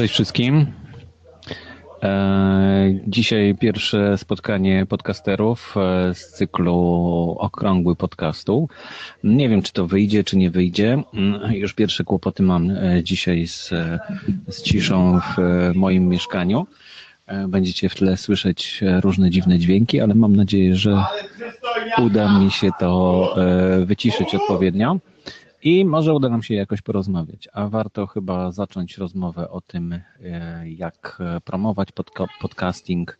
Cześć wszystkim. E, dzisiaj pierwsze spotkanie podcasterów e, z cyklu Okrągły Podcastu. Nie wiem, czy to wyjdzie, czy nie wyjdzie. Mm, Już pierwsze kłopoty mam e, dzisiaj z, z ciszą w moim mieszkaniu. Będziecie w tle słyszeć różne dziwne dźwięki, ale mam nadzieję, że uda mi się to wyciszyć odpowiednio. I może uda nam się jakoś porozmawiać, a warto chyba zacząć rozmowę o tym, e, jak promować podcasting,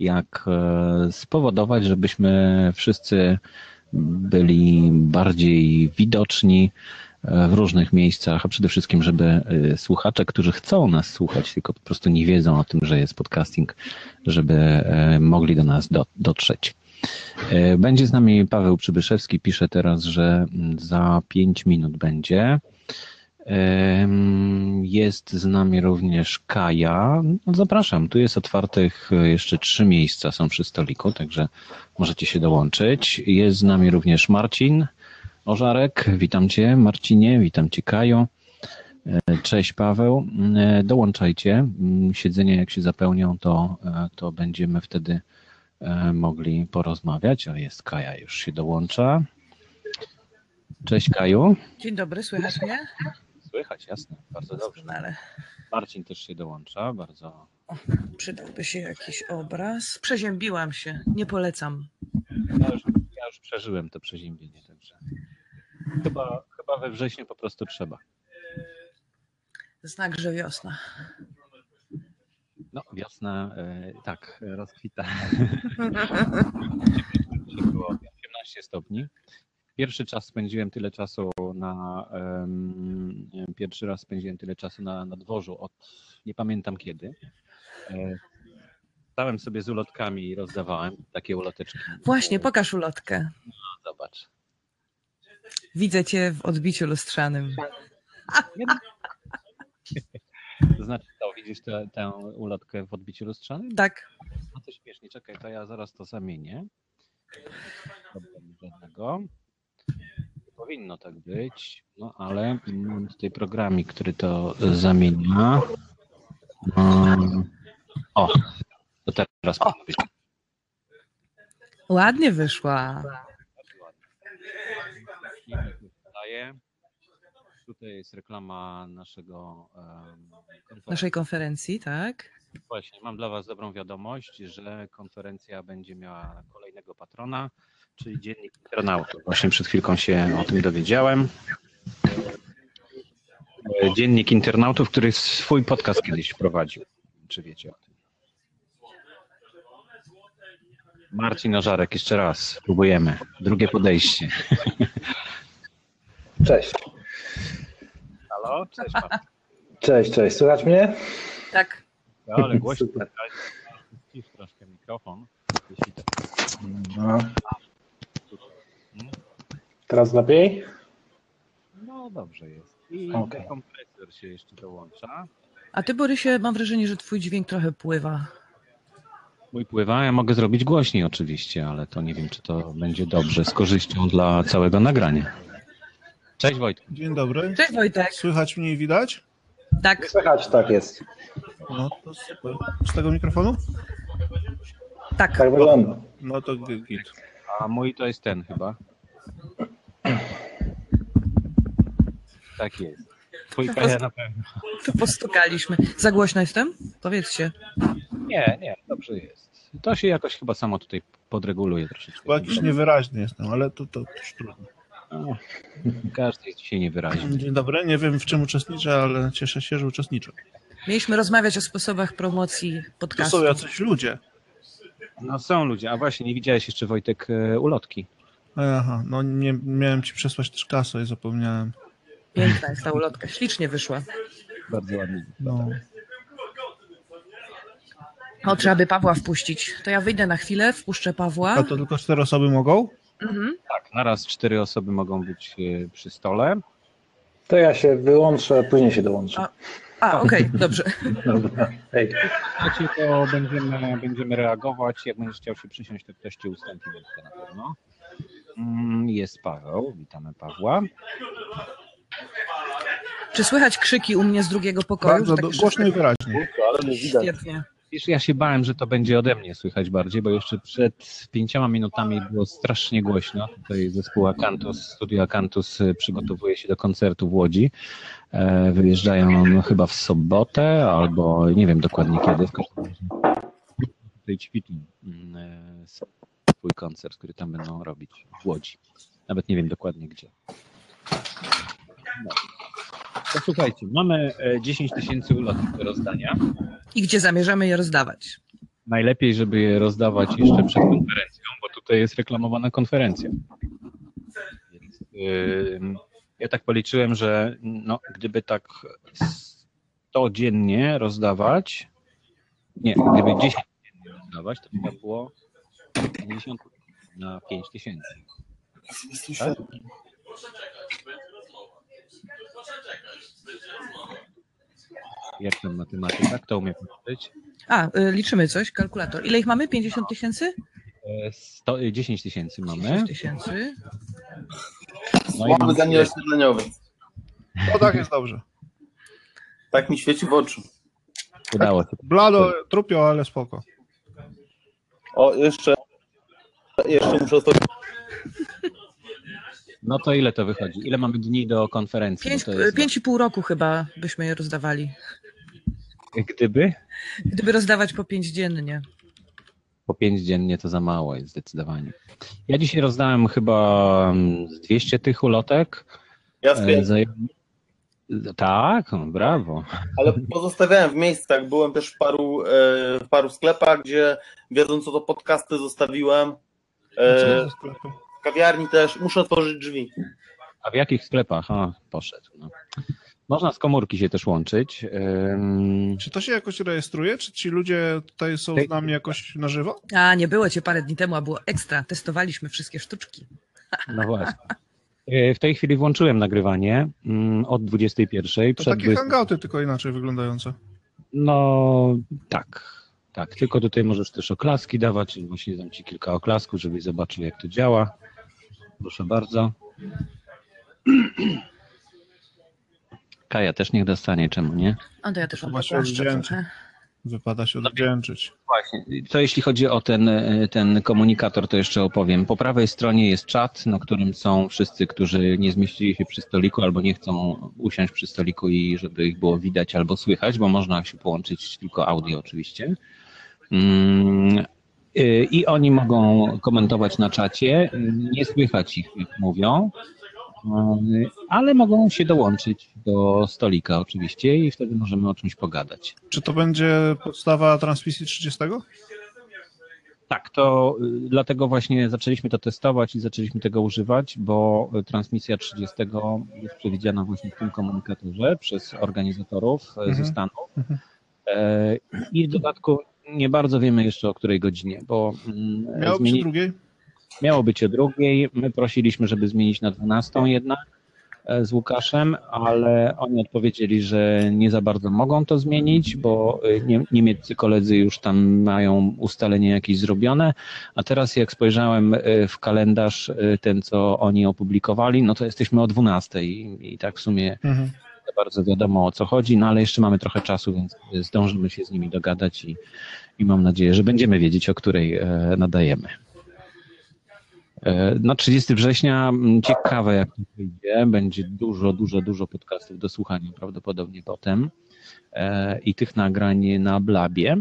jak e, spowodować, żebyśmy wszyscy byli bardziej widoczni e, w różnych miejscach, a przede wszystkim, żeby słuchacze, którzy chcą nas słuchać, tylko po prostu nie wiedzą o tym, że jest podcasting, żeby mogli do nas dotrzeć. E, będzie z nami Paweł Przybyszewski, pisze teraz, że za 5 minut będzie. Jest z nami również Kaja. No, zapraszam, tu jest otwartych jeszcze trzy miejsca, są przy stoliku, także możecie się dołączyć. Jest z nami również Marcin Ożarek. Witam Cię, Marcinie, witam Cię, Kajo. E, cześć Paweł. E, dołączajcie. Siedzenia jak się zapełnią, to, to będziemy wtedy E, mogli porozmawiać. O, jest Kaja, już się dołącza. Cześć Kaju. Dzień dobry, słychać mnie? Słychać, jasne, bardzo dobrze. Marcin też się dołącza, bardzo. O, przydałby się jakiś obraz. Przeziębiłam się, nie polecam. Ja już, ja już przeżyłem to przeziębienie, także chyba, chyba we wrześniu po prostu trzeba. Znak, że wiosna. No, wiosna, e, tak, rozkwita. Było 18 stopni. Pierwszy czas spędziłem tyle czasu na. Um, pierwszy raz spędziłem tyle czasu na, na dworzu od nie pamiętam kiedy. E, stałem sobie z ulotkami i rozdawałem takie uloteczki. Właśnie, pokaż ulotkę. No, zobacz. Widzę cię w odbiciu lustrzanym. To znaczy to, widzisz tę, tę ulotkę w odbiciu lustrzanym? Tak. No to śmiesznie, czekaj, to ja zaraz to zamienię. Żadnego. Powinno tak być, no ale mam tutaj programik, który to zamienia. Um, o, to teraz o. Ładnie wyszła. Ładnie tutaj jest reklama naszego konferencji. naszej konferencji, tak? Właśnie, mam dla Was dobrą wiadomość, że konferencja będzie miała kolejnego patrona, czyli Dziennik Internautów. Właśnie przed chwilką się o tym dowiedziałem. E, Dziennik Internautów, który swój podcast kiedyś prowadził. Czy wiecie o tym? Marcin Ożarek, jeszcze raz. Próbujemy. Drugie podejście. Cześć. Halo, cześć Cześć, cześć. Słychać mnie? Tak. No, ale głośno. Ścisz troszkę mikrofon. Jeśli to... No. Teraz lepiej? No dobrze jest. I okay. kompresor się jeszcze dołącza. A ty, Borysie, mam wrażenie, że twój dźwięk trochę pływa. Mój pływa, ja mogę zrobić głośniej oczywiście, ale to nie wiem, czy to będzie dobrze, z korzyścią dla całego nagrania. Cześć Wojtek. Dzień dobry. Cześć Wojtek. Słychać mnie i widać? Tak. Słychać, tak jest. No to super. Z tego mikrofonu? Tak. Tak wygląda. No to git. A mój to jest ten chyba. Tak jest. Twój no na pewno. Tu postukaliśmy. Za głośno jestem? Powiedzcie. Nie, nie, dobrze jest. To się jakoś chyba samo tutaj podreguluje troszeczkę. Chyba jakiś niewyraźny jestem, ale to, to już trudno. Każdy jest dzisiaj niewyraźny. Dzień dobry, nie wiem w czym uczestniczę, ale cieszę się, że uczestniczę. Mieliśmy rozmawiać o sposobach promocji podcastu. To są jacyś ludzie. No są ludzie, a właśnie nie widziałeś jeszcze Wojtek e, ulotki. Aha, no nie miałem ci przesłać też kasę i zapomniałem. Piękna jest ta ulotka, ślicznie wyszła. Bardzo ładnie. No. O, trzeba by Pawła wpuścić. To ja wyjdę na chwilę, wpuszczę Pawła. A to tylko cztery osoby mogą? Mhm. Tak, naraz cztery osoby mogą być e, przy stole. To ja się wyłączę, później się dołączę. A, a okej, okay, dobrze. Dobra, hej. Słuchajcie, to będziemy, będziemy reagować. Jak będziesz chciał się przysiąść, to ktoś ci ustąpi na pewno. Mm, jest Paweł, witamy Pawła. Czy słychać krzyki u mnie z drugiego pokoju? Bardzo do, takie głośno i wyraźnie. Ale nie widać. Świetnie. Wiesz, ja się bałem, że to będzie ode mnie słychać bardziej, bo jeszcze przed pięcioma minutami było strasznie głośno. Tutaj zespół Akantus, studio Akantus y, przygotowuje się do koncertu w Łodzi. E, Wyjeżdżają chyba w sobotę albo nie wiem dokładnie kiedy. W każdym razie mm, e, swój koncert, który tam będą robić w Łodzi. Nawet nie wiem dokładnie gdzie. No. To słuchajcie, mamy e, 10 tysięcy ulotów do rozdania. I gdzie zamierzamy je rozdawać? Najlepiej, żeby je rozdawać jeszcze przed konferencją, bo tutaj jest reklamowana konferencja. Więc, ym, ja tak policzyłem, że no, gdyby tak 100 dziennie rozdawać, nie, gdyby 10 dziennie rozdawać, to by było 50 na 5 tysięcy. Tak? Jak tam matematyka? Kto umie policzyć? A, y, liczymy coś, kalkulator. Ile ich mamy? 50 tysięcy? E, 100, 10 tysięcy mamy. 10 tysięcy. No i Słaby mamy Daniel oświetleniowy. O tak jest dobrze. Tak mi świeci w oczy. udało się. Blado, trupio, ale spoko. O, jeszcze. Jeszcze muszę to. No to ile to wychodzi? Ile mamy dni do konferencji? Pięć, jest, i pół roku chyba byśmy je rozdawali. Gdyby Gdyby rozdawać po pięć dziennie. po pięć dziennie to za mało jest zdecydowanie. Ja dzisiaj rozdałem chyba mm, z 200 tych ulotek. Ja E, zajem- Tak, brawo. ale pozostawiałem w miejscach. Byłem też w paru, e, w paru sklepach, gdzie wiedząc co to podcasty zostawiłem. E, w kawiarni też. Muszę otworzyć drzwi. A w jakich sklepach? A, poszedł. No. Można z komórki się też łączyć. Czy to się jakoś rejestruje? Czy ci ludzie tutaj są z nami jakoś na żywo? A, nie było cię parę dni temu, a było ekstra. Testowaliśmy wszystkie sztuczki. No właśnie. E, W tej chwili włączyłem nagrywanie mm, od 21. To przed takie 20. hangouty, tylko inaczej wyglądające. No tak, tak. Tylko tutaj możesz też oklaski dawać. Właśnie dam ci kilka oklasków, żebyś zobaczył, jak to działa. Proszę bardzo. Kaja też niech dostanie, czemu nie? A to ja też Chyba się odwdzięczy. Wypada się odwdzięczyć. Właśnie. To jeśli chodzi o ten, e, ten komunikator, to jeszcze opowiem. Po prawej stronie jest czat, na którym są wszyscy, którzy nie zmieścili się przy stoliku albo nie chcą usiąść przy stoliku i żeby ich było widać albo słychać, bo można się połączyć tylko audio oczywiście. Mm, y, I oni mogą komentować na czacie. Nie słychać ich, jak mówią, ale mogą się dołączyć do stolika oczywiście i wtedy możemy o czymś pogadać. Czy to będzie podstawa transmisji 30? Tak, to y, dlatego właśnie zaczęliśmy to testować i zaczęliśmy tego używać, bo transmisja 30 jest przewidziana właśnie w tym komunikatorze przez organizatorów e, Mhm. ze Stanów. Mhm. E, I w dodatku nie bardzo wiemy jeszcze o której godzinie, bo mm, Miało zmieni- drugiej? Miało być o drugiej. My prosiliśmy, żeby zmienić na 12 jednak e, z Łukaszem, ale oni odpowiedzieli, że nie za bardzo mogą to zmienić, bo e, nie, niemieccy koledzy już tam mają ustalenie jakieś zrobione, a teraz jak spojrzałem e, w kalendarz ten, co oni opublikowali, no to jesteśmy o 12 i, i tak w sumie Mhm. nie bardzo wiadomo o co chodzi, no ale jeszcze mamy trochę czasu, więc zdążymy się z nimi dogadać i, i mam nadzieję, że będziemy wiedzieć, o której nadajemy. E, Na 30 września m, ciekawe jak to wyjdzie. Będzie dużo, dużo, dużo podcastów do słuchania prawdopodobnie potem e, i tych nagrań na Blabie.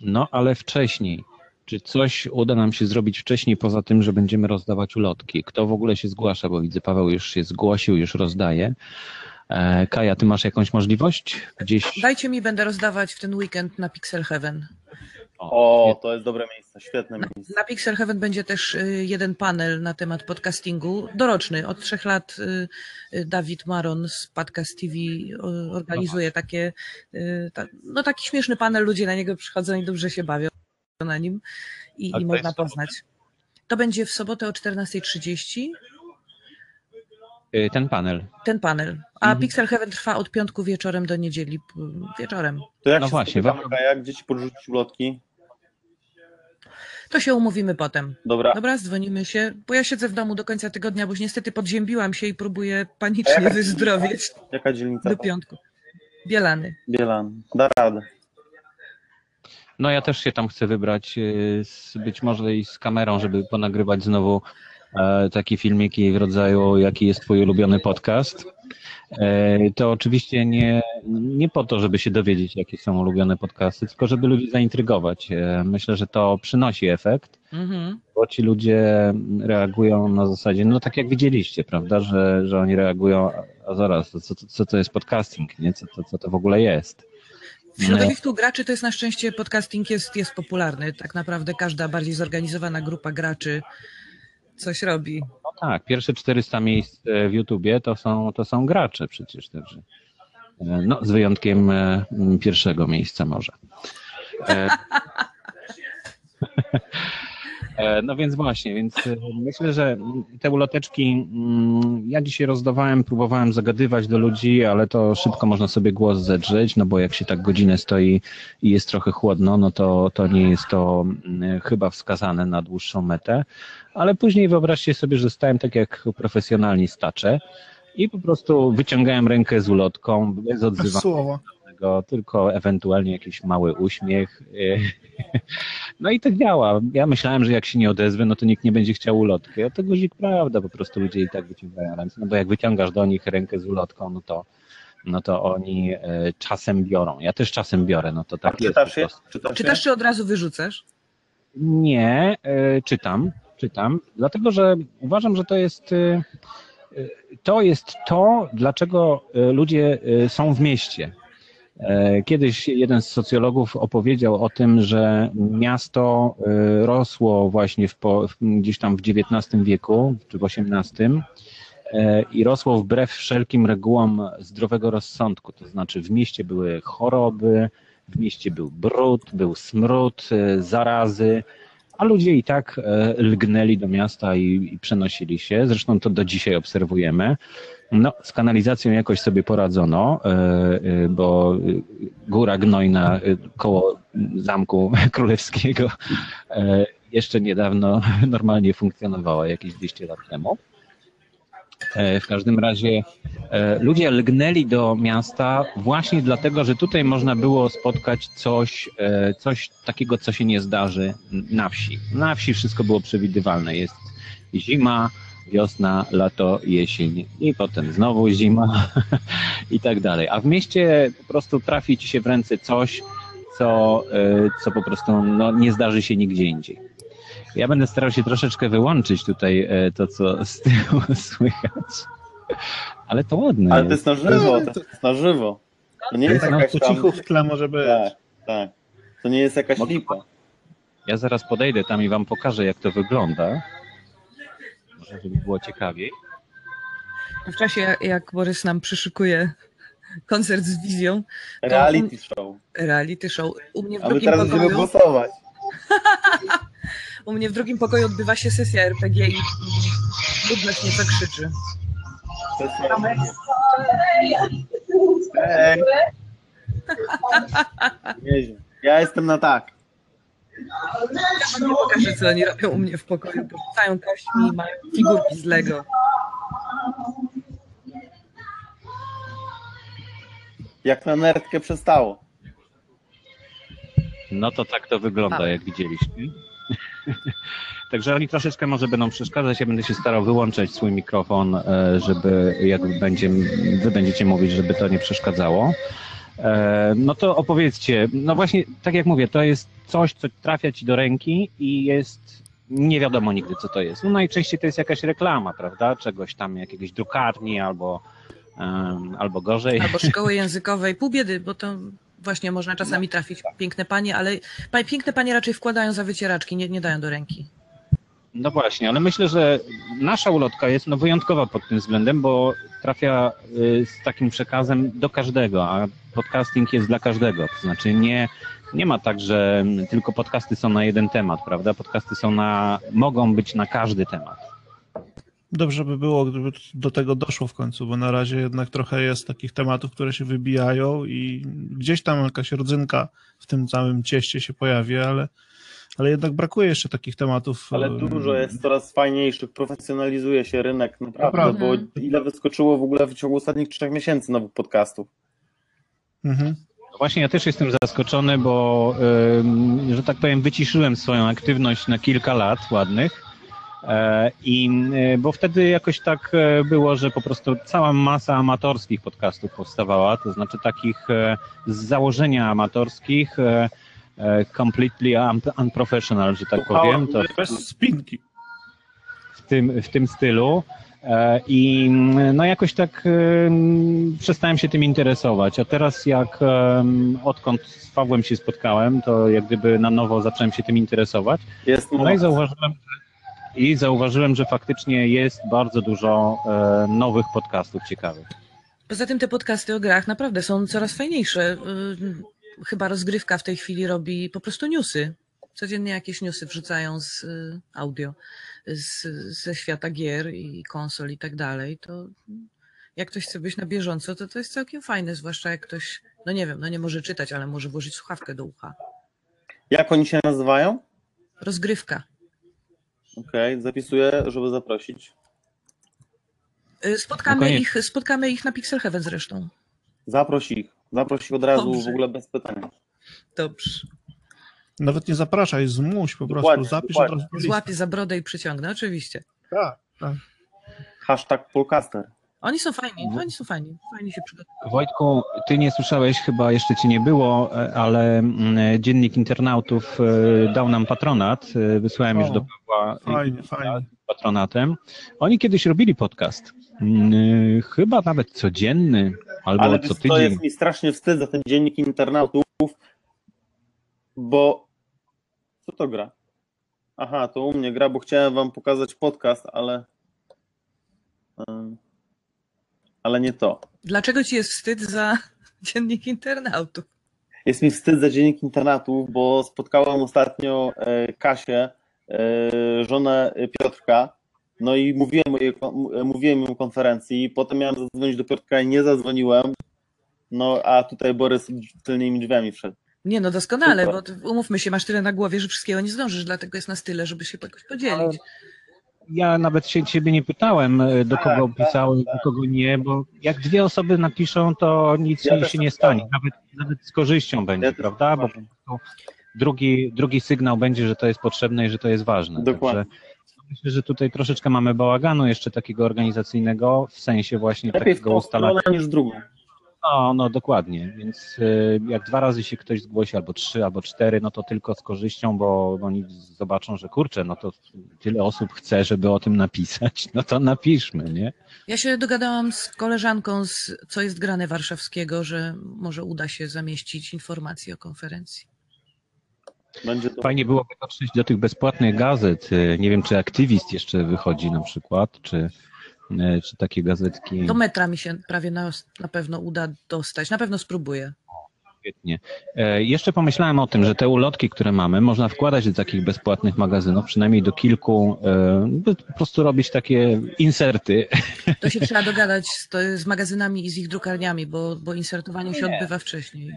No ale wcześniej. Czy coś uda nam się zrobić wcześniej, poza tym, że będziemy rozdawać ulotki? Kto w ogóle się zgłasza? Bo widzę, Paweł już się zgłosił, już rozdaje. E, Kaja, ty masz jakąś możliwość? Gdzieś. Dajcie mi, będę rozdawać w ten weekend na Pixel Heaven. O, to jest dobre miejsce, świetne miejsce. Na Pixel Heaven będzie też y, jeden panel na temat podcastingu, doroczny. Od trzech lat y, y, Dawid Maron z Podcast TV organizuje takie, y, ta, no taki śmieszny panel, ludzie na niego przychodzą i dobrze się bawią na nim i, i można poznać. To będzie w sobotę o 14.30 E, Ten panel. ten panel, a Mhm. Pixel Heaven trwa od piątku wieczorem do niedzieli wieczorem. To jak No się właśnie, spotykamy, wa- Kaja? Gdzie ci podrzucić ulotki? To się umówimy potem. Dobra. Dobra, dzwonimy się, bo ja siedzę w domu do końca tygodnia, bo już niestety podziębiłam się i próbuję panicznie wyzdrowieć Jaka dzielnica? do piątku. Bielany. Bielan. Da radę. No ja też się tam chcę wybrać, y, z, być może i z kamerą, żeby ponagrywać znowu e, takie filmiki w rodzaju jaki jest twój ulubiony podcast. E, To oczywiście nie, nie po to, żeby się dowiedzieć, jakie są ulubione podcasty, tylko żeby ludzi zaintrygować. E, Myślę, że to przynosi efekt, Mhm. bo ci ludzie reagują na zasadzie, no tak jak widzieliście, prawda, że, że oni reagują, a- zaraz, co, co to jest podcasting, nie? Co, to, co to w ogóle jest? W środowisku graczy to jest na szczęście podcasting jest, jest popularny. Tak naprawdę każda bardziej zorganizowana grupa graczy coś robi. No tak, pierwsze 400 miejsc e, w YouTubie to są, to są gracze przecież. Także. E, No, z wyjątkiem e, pierwszego miejsca może. E, No więc właśnie, więc e, myślę, że te uloteczki mm, ja dzisiaj rozdawałem, próbowałem zagadywać do ludzi, ale to szybko można sobie głos zedrzeć, no bo jak się tak godzinę stoi i jest trochę chłodno, no to, to nie jest to mm, chyba wskazane na dłuższą metę ale później wyobraźcie sobie, że stałem tak jak profesjonalni stacze i po prostu wyciągałem rękę z ulotką, bez odzywania słowo. Tego, tylko ewentualnie jakiś mały uśmiech. No i to działa. Ja myślałem, że jak się nie odezwę, no to nikt nie będzie chciał ulotki. A to guzik prawda, po prostu ludzie i tak wyciągają ręce, no bo jak wyciągasz do nich rękę z ulotką, no to no to oni e, czasem biorą. Ja też czasem biorę, no to A tak jest. czytasz je? Czytasz, Czytasz, czy od razu wyrzucasz? Nie, e, czytam, czytam, dlatego że uważam, że to jest e, to jest to, dlaczego ludzie są w mieście. E, Kiedyś jeden z socjologów opowiedział o tym, że miasto e, rosło właśnie w, gdzieś tam w XIX wieku czy w XVIII e, i rosło wbrew wszelkim regułom zdrowego rozsądku. To znaczy w mieście były choroby, w mieście był brud, był smród, zarazy, a ludzie i tak e, lgnęli do miasta i, i przenosili się. Zresztą to do dzisiaj obserwujemy. No, z kanalizacją jakoś sobie poradzono, e, e, bo góra gnojna koło zamku królewskiego jeszcze niedawno normalnie funkcjonowała, jakieś 200 lat temu. E, W każdym razie e, ludzie lgnęli do miasta właśnie dlatego, że tutaj można było spotkać coś, e, coś takiego, co się nie zdarzy na wsi. Na wsi wszystko było przewidywalne. Jest zima, wiosna, lato, jesień i potem znowu zima i tak dalej. A w mieście po prostu trafi ci się w ręce coś, co, co po prostu no, nie zdarzy się nigdzie indziej. Ja będę starał się troszeczkę wyłączyć tutaj e, to, co z tyłu słychać. Ale to ładne Ale to jest. na żywo, to jest na żywo. To nie jest jakaś po tam... cichu w tle może być. Tak, tak. To nie jest jakaś lipa. Ja zaraz podejdę tam i wam pokażę, jak to wygląda. Może żeby było ciekawiej. W czasie, jak Borys nam przyszykuje koncert z wizją, Reality show. reality show, u mnie w A my teraz będziemy pokoju, głosować. u mnie w drugim pokoju odbywa się sesja RPG i ludność nieco krzyczy. Ej. Nieźle. Ja jestem na tak. Nie pokażę, co oni robią u mnie w pokoju, bo rzucają kośćmi i mają figurki z Lego. Jak na nerdkę przestało. No to tak to wygląda, Małe. jak widzieliście. Także oni troszeczkę może będą przeszkadzać. Ja będę się starał wyłączać swój mikrofon, e, żeby jak będzie, wy będziecie mówić, żeby to nie przeszkadzało. E, No to opowiedzcie, no właśnie, tak jak mówię, to jest coś, co trafia ci do ręki i jest nie wiadomo nigdy, co to jest. No najczęściej to jest jakaś reklama, prawda? Czegoś tam, jakiejś drukarni albo, em, albo gorzej. Albo szkoły językowej, pół biedy, bo to właśnie można czasami trafić piękne panie, ale piękne panie raczej wkładają za wycieraczki, nie, nie dają do ręki. No właśnie, ale myślę, że nasza ulotka jest no wyjątkowa pod tym względem, bo trafia y, z takim przekazem do każdego, a podcasting jest dla każdego. To znaczy nie, nie ma tak, że tylko podcasty są na jeden temat, prawda? Podcasty są na, mogą być na każdy temat. Dobrze by było, gdyby do tego doszło w końcu, bo na razie jednak trochę jest takich tematów, które się wybijają i gdzieś tam jakaś rodzynka w tym całym cieście się pojawi, ale, Ale jednak brakuje jeszcze takich tematów. Ale e, dużo jest coraz fajniejszych, profesjonalizuje się rynek naprawdę, Naprawdę. bo ile wyskoczyło w ogóle w ciągu ostatnich trzech miesięcy nowych podcastów. Mhm. No Właśnie ja też jestem zaskoczony, bo, że tak powiem, wyciszyłem swoją aktywność na kilka lat ładnych. E, I y, bo wtedy jakoś tak e, było, że po prostu cała masa amatorskich podcastów powstawała, to znaczy takich e, z założenia amatorskich, e, e, completely un- unprofessional, że tak powiem. To Bez spinki. w tym, w tym stylu. E, I no jakoś tak em, przestałem się tym interesować. A teraz jak odkąd z Pawłem się spotkałem, to jak gdyby na nowo zacząłem się tym interesować. Jest No i zauważyłem, i zauważyłem, że faktycznie jest bardzo dużo e, nowych podcastów ciekawych. Poza tym te podcasty o grach naprawdę są coraz fajniejsze. Y, Chyba rozgrywka w tej chwili robi po prostu newsy. Codziennie jakieś newsy wrzucają z y, audio, z, ze świata gier i konsol i tak dalej. To jak ktoś chce być na bieżąco, to to jest całkiem fajne, zwłaszcza jak ktoś, no nie wiem, no nie może czytać, ale może włożyć słuchawkę do ucha. Jak oni się nazywają? Rozgrywka. Okej, zapisuję, żeby zaprosić. Y, Spotkamy, ich, spotkamy ich na Pixel Heaven zresztą. Zaproś ich. Zaproś ich od razu Dobrze. w ogóle bez pytania. Dobrze. Nawet nie zapraszaj, zmuś po prostu, Dokładnie, zapisz dokładnie. od razu. Złapię za brodę i przyciągnę, oczywiście. Tak, tak. Hashtag Polcaster. Oni są fajni, oni są fajni. Fajnie się przygotowują. Wojtku, ty nie słyszałeś, chyba jeszcze ci nie było, e, ale mm, Dziennik Internautów e, dał nam patronat. E, Wysłałem już O, do Pawła Fajnie, fajnie. patronatem. Oni kiedyś robili podcast. Mm, Chyba nawet codzienny albo Ale co wiesz, to tydzień. jest mi strasznie wstyd za ten dziennik internautów, bo co to gra? Aha, to u mnie gra, bo chciałem wam pokazać podcast, ale em, ale nie to. Dlaczego ci jest wstyd za dziennik internautów? Jest mi wstyd za dziennik internatów, bo spotkałem ostatnio e, Kasię, e, żonę Piotrka, no i mówiłem, o jej, mówiłem im o konferencji, potem miałem zadzwonić do Piotrka i nie zadzwoniłem, no a tutaj Borys tylnymi drzwiami wszedł. Nie no, doskonale, Super. bo umówmy się, masz tyle na głowie, że wszystkiego nie zdążysz, dlatego jest nas tyle, żeby się jakoś podzielić. Ja nawet się ciebie nie pytałem, e, do kogo tak, pisałeś, do kogo nie, bo jak dwie osoby napiszą, to nic Ja się, tak nie stanie. Nawet, nawet z korzyścią będzie, Ja prawda? Bo uważam. drugi, drugi sygnał będzie, że to jest potrzebne i że to jest ważne. Dokładnie. Także myślę, że tutaj troszeczkę mamy bałaganu jeszcze takiego organizacyjnego, w sensie właśnie Lepiej takiego ustalania. niż drugą. No, no dokładnie, więc y, jak dwa razy się ktoś zgłosi, albo trzy, albo cztery, no to tylko z korzyścią, bo oni zobaczą, że kurczę, no to tyle osób chce, żeby o tym napisać, no to napiszmy, nie? Ja się dogadałam z koleżanką z Co jest grane warszawskiego, że może uda się zamieścić informacje o konferencji. Będzie to Fajnie byłoby dotrzeć do tych bezpłatnych gazet. y, Nie wiem, czy aktywist jeszcze wychodzi na przykład, czy, czy takie gazetki. Do metra mi się prawie na, na pewno uda dostać. Na pewno spróbuję. Świetnie. E, Jeszcze pomyślałem o tym, że te ulotki, które mamy, można wkładać do takich bezpłatnych magazynów, przynajmniej do kilku, e, by po prostu robić takie inserty. To się trzeba dogadać z, z magazynami i z ich drukarniami, bo, bo insertowanie się odbywa wcześniej.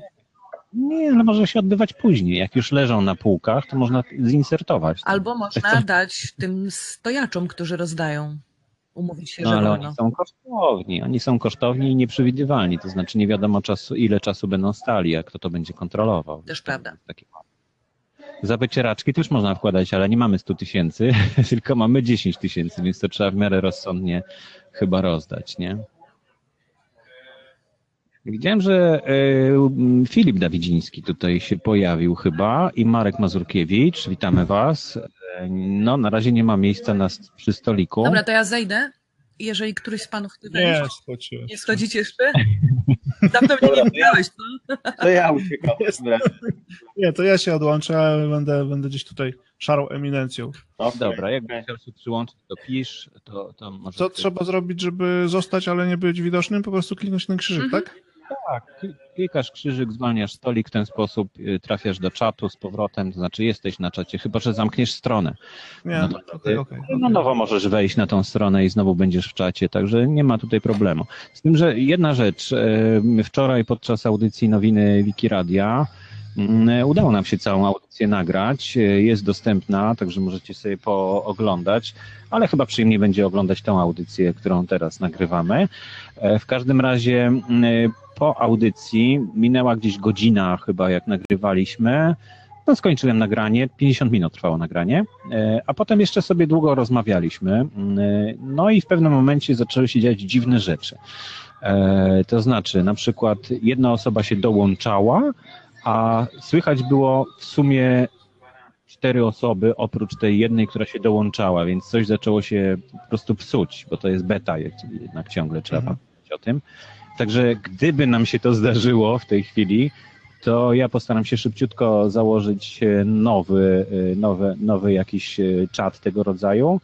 Nie, ale może się odbywać później. Jak już leżą na półkach, to można zinsertować. Albo można dać tym stojaczom, którzy rozdają. Umówić się, No że ale wolno. oni są kosztowni. Oni są kosztowni i nieprzewidywalni. To znaczy nie wiadomo czasu, ile czasu będą stali, jak kto to będzie kontrolował. Też prawda. Takie... Za wycieraczki też można wkładać, ale nie mamy 100 tysięcy, tylko mamy 10 tysięcy, więc to trzeba w miarę rozsądnie chyba rozdać, nie? Widziałem, że e, Filip Dawidziński tutaj się pojawił chyba i Marek Mazurkiewicz. Witamy Was. E, No, na razie nie ma miejsca na, przy stoliku. Dobra, to ja zejdę. I Jeżeli któryś z panów chce Nie, wejść, słuchajcie. nie schodzicie jeszcze? Dawno mnie nie widziałeś, co? To ja uciekam. Nie, to ja się odłączę, ale będę, będę gdzieś tutaj szarą eminencją. Okej, Dobra, jak chciał się przyłączyć, to pisz, to, to może... Co ty- trzeba zrobić, żeby zostać, ale nie być widocznym? Po prostu kliknąć ten krzyżyk, Mhm. tak? Tak, kli- klikasz krzyżyk, zwalniasz stolik, w ten sposób y, trafiasz do czatu z powrotem, to znaczy jesteś na czacie, chyba że zamkniesz stronę. Nie, No to wtedy- okej. No nowo możesz wejść na tą stronę i znowu będziesz w czacie, także nie ma tutaj problemu. Z tym, że jedna rzecz, y, wczoraj podczas audycji nowiny Wikiradia Mm, Udało nam się całą audycję nagrać. Jest dostępna, także możecie sobie pooglądać, ale chyba przyjemniej będzie oglądać tą audycję, którą teraz nagrywamy. E, W każdym razie mm, po audycji minęła gdzieś godzina chyba, jak nagrywaliśmy. No, skończyłem nagranie, 50 minut trwało nagranie, e, a potem jeszcze sobie długo rozmawialiśmy. Mm, e, No i w pewnym momencie zaczęły się dziać dziwne rzeczy. E, To znaczy, na przykład jedna osoba się dołączała, a słychać było w sumie cztery osoby oprócz tej jednej, która się dołączała, więc coś zaczęło się po prostu psuć, bo to jest beta jednak ciągle trzeba Mhm. pamiętać o tym. Także gdyby nam się to zdarzyło w tej chwili, to ja postaram się szybciutko założyć e, nowy, e, nowy, nowy jakiś e, czat tego rodzaju.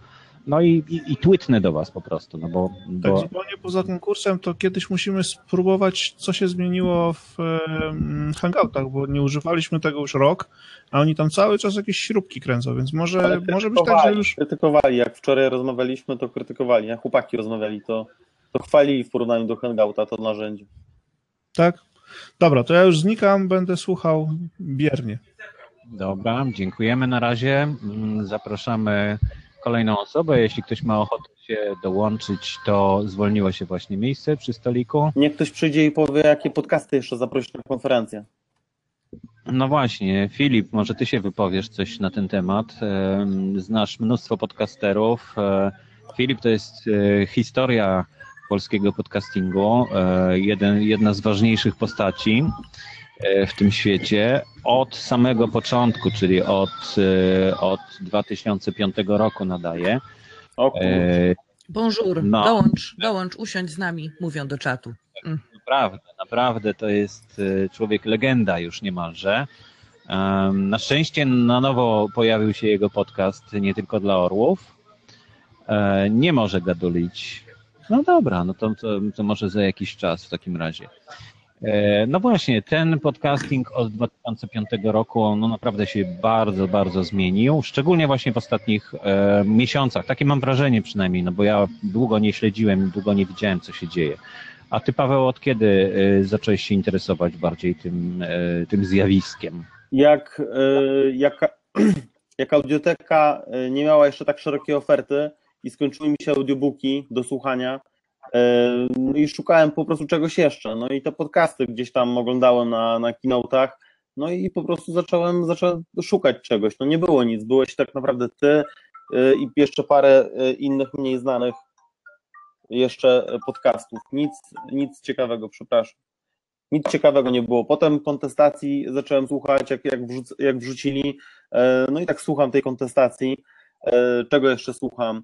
No i, i, i tweetnę do was po prostu, no bo, Tak bo zupełnie poza konkursem, to kiedyś musimy spróbować, co się zmieniło w em, Hangoutach, bo nie używaliśmy tego już rok, a oni tam cały czas jakieś śrubki kręcą, więc może, może być tak, że krytykowali, już... Krytykowali, jak wczoraj rozmawialiśmy, to krytykowali, jak chłopaki rozmawiali, to, to chwalili w porównaniu do Hangouta to narzędzie. Tak? Dobra, to ja już znikam, będę słuchał biernie. Dobra, dziękujemy na razie. Mm, Zapraszamy kolejną osobę. Jeśli ktoś ma ochotę się dołączyć, to zwolniło się właśnie miejsce przy stoliku. Niech ktoś przyjdzie i powie, jakie podcasty jeszcze zaprosić na konferencję. No właśnie, Filip, może ty się wypowiesz coś na ten temat. Em, Znasz mnóstwo podcasterów. E, Filip to jest e, historia polskiego podcastingu, e, jeden, jedna z ważniejszych postaci e, w tym świecie od samego początku, czyli od, e, od 2005 roku nadaje. E, Bonjour, No. dołącz, dołącz, usiądź z nami, mówią do czatu. Naprawdę, naprawdę to jest człowiek legenda już niemalże. Em, Na szczęście na nowo pojawił się jego podcast nie tylko dla orłów. Nie może gadulić. No dobra, no to, to, to może za jakiś czas w takim razie. E, No właśnie, ten podcasting od 2005 roku no naprawdę się bardzo, bardzo zmienił, szczególnie właśnie w ostatnich e, miesiącach. Takie mam wrażenie przynajmniej, no bo ja długo nie śledziłem, długo nie widziałem, co się dzieje. A ty, Paweł, od kiedy y, zacząłeś się interesować bardziej tym, y, tym zjawiskiem? jak, e, jak, jak audioteka e, nie miała jeszcze tak szerokiej oferty i skończyły mi się audiobooki do słuchania, e, no i szukałem po prostu czegoś jeszcze. No i te podcasty gdzieś tam oglądałem na, na keynote'ach, no i po prostu zacząłem, zacząłem szukać czegoś. No nie było nic, byłeś tak naprawdę ty e, i jeszcze parę e, innych mniej znanych jeszcze podcastów. Nic, nic ciekawego, przepraszam. Nic ciekawego nie było. Potem kontestacji zacząłem słuchać, jak, jak, wrzuc, jak wrzucili. No i tak słucham tej kontestacji. Czego jeszcze słucham?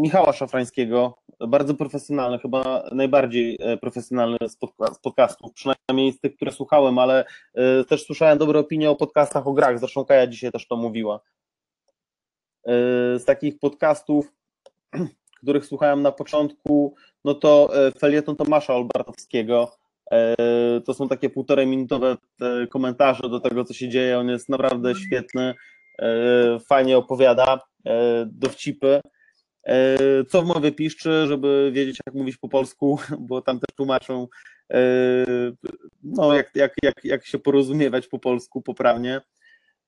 Michała Szafrańskiego, bardzo profesjonalny, chyba najbardziej e, profesjonalny z, podca- z podcastów, przynajmniej z tych, które słuchałem, ale e, też słyszałem dobre opinie o podcastach o grach, zresztą Kaja dzisiaj też to mówiła. E, Z takich podcastów, których słuchałem na początku, no to felieton Tomasza Olbartowskiego. To są takie półtorej minutowe komentarze do tego, co się dzieje. On jest naprawdę świetny, fajnie opowiada, dowcipy. E, Co w mowie piszczy, żeby wiedzieć, jak mówić po polsku, bo tam też tłumaczą, e, no, jak, jak, jak, jak się porozumiewać po polsku poprawnie.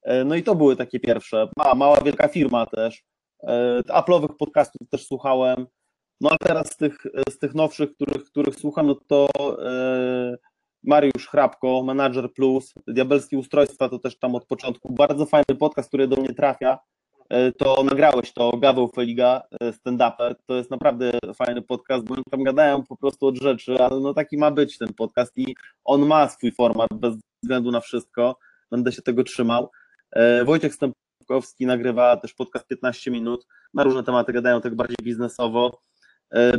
E, No i to były takie pierwsze. Ma, mała, wielka firma też. E, Apple'owych podcastów też słuchałem. No a teraz z tych, z tych nowszych, których, których słucham, no to e, Mariusz Hrabko, Manager Plus, Diabelskie Ustrojstwa, to też tam od początku. Bardzo fajny podcast, który do mnie trafia. E, To nagrałeś to, Gaweł Feliga, e, stand-uper. To jest naprawdę fajny podcast, bo tam gadają po prostu od rzeczy, ale no taki ma być ten podcast i on ma swój format bez względu na wszystko. Będę się tego trzymał. E, Wojciech Stępkowski nagrywa też podcast 15 minut. Na różne tematy gadają tak bardziej biznesowo.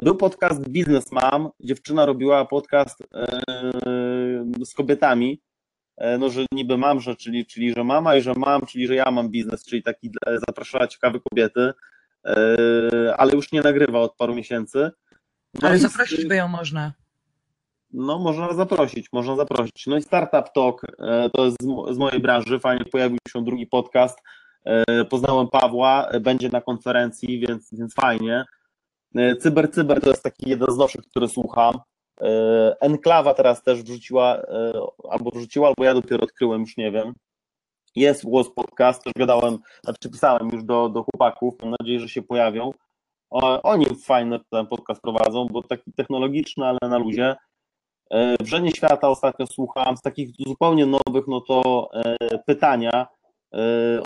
Był podcast Biznes Mam. Dziewczyna robiła podcast z kobietami. E, No, że niby mam, że, czyli, czyli że mama i że mam, czyli że ja mam biznes, czyli taki zapraszała ciekawe kobiety, e, ale już nie nagrywa od paru miesięcy. No Ale zaprosić by ją można. no, można zaprosić, można zaprosić. No i Startup Talk, e, to jest z mo- z mojej branży, fajnie pojawił się drugi podcast. Poznałem Pawła, będzie na konferencji, więc, więc fajnie. Cyber Cyber to jest taki jeden z nowszych, który słucham. E, Enklawa teraz też wrzuciła, e, albo wrzuciła, albo ja dopiero odkryłem, już nie wiem. Jest głos podcast, też gadałem, znaczy pisałem już do, do chłopaków, mam nadzieję, że się pojawią. Oni fajny ten podcast prowadzą, bo taki technologiczny, ale na luzie. E, Wrzenie Świata ostatnio słucham, z takich zupełnie nowych, no to e, pytania. E,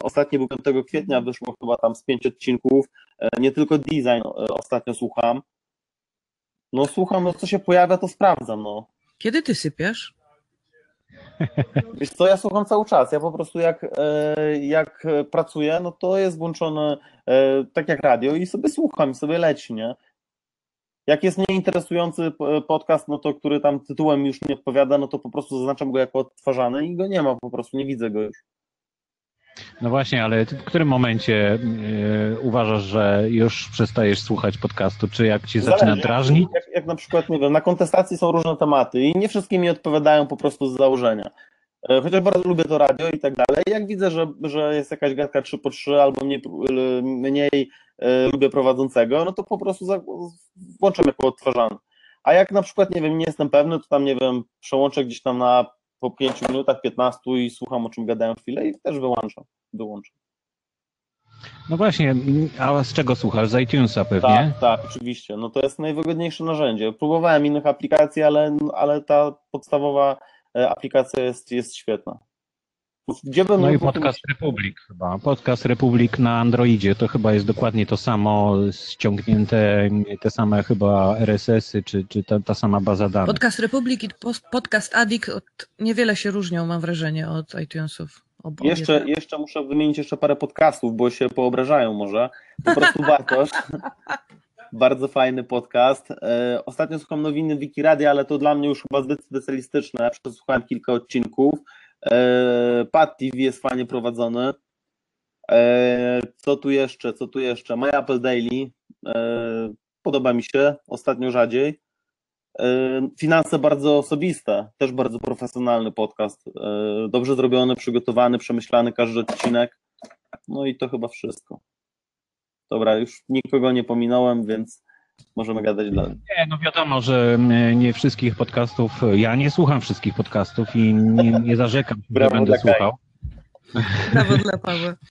Ostatni był 5 kwietnia, wyszło chyba tam z pięć odcinków. E, Nie tylko design e, ostatnio słucham. No słucham, no co się pojawia, to sprawdzam, no. Kiedy ty sypiasz? Wiesz co, ja słucham cały czas. Ja po prostu jak, e, jak pracuję, no to jest włączone e, tak jak radio i sobie słucham, i sobie leci, nie? Jak jest nieinteresujący podcast, no to który tam tytułem już nie odpowiada, no to po prostu zaznaczam go jako odtwarzany i go nie ma, po prostu nie widzę go już. No właśnie, ale ty w którym momencie y, uważasz, że już przestajesz słuchać podcastu? Czy jak ci zaczyna Zależy. drażnić? Jak, jak na przykład, nie wiem, na kontestacji są różne tematy i nie wszystkie mi odpowiadają po prostu z założenia. E, Chociaż bardzo lubię to radio i tak dalej. Jak widzę, że, że jest jakaś gadka 3 po 3 albo mniej, mniej e, lubię prowadzącego, no to po prostu za, włączam jako odtwarzany. A jak na przykład, nie wiem, nie jestem pewny, to tam, nie wiem, przełączę gdzieś tam na po 5 minutach, 15 i słucham, o czym gadają chwilę i też wyłączam. wyłączam. No właśnie, a z czego słuchasz? Z iTunesa pewnie? Tak, tak, oczywiście. No to jest najwygodniejsze narzędzie. Próbowałem innych aplikacji, ale, ale ta podstawowa e, aplikacja jest, jest świetna. Gdzie bym No i podcast Republic chyba. Podcast Republic na Androidzie to chyba jest dokładnie to samo, ściągnięte te same chyba RSS-y, czy, czy ta, ta sama baza danych. Podcast Republik i Podcast Addict od, niewiele się różnią, mam wrażenie, od iTunesów. Ob- obie Jeszcze, jeszcze muszę wymienić jeszcze parę podcastów, bo się poobrażają może. Po prostu Bartosz. Bardzo fajny podcast. E, Ostatnio słucham nowiny Wikiradia, ale to dla mnie już chyba zbyt specjalistyczne. Ja przesłuchałem kilka odcinków. E, Pad TV jest fajnie prowadzony. E, Co tu jeszcze? Co tu jeszcze? My Apple Daily. E, Podoba mi się. Ostatnio rzadziej. E, Finanse bardzo osobiste, też bardzo profesjonalny podcast. E, Dobrze zrobiony, przygotowany, przemyślany każdy odcinek. No i to chyba wszystko. Dobra, już nikogo nie pominąłem, więc możemy gadać dalej. Nie, no wiadomo, że mm, nie wszystkich podcastów, ja nie słucham wszystkich podcastów i nie, nie zarzekam, że Brawo będę dla słuchał. Brawo dla Pawła.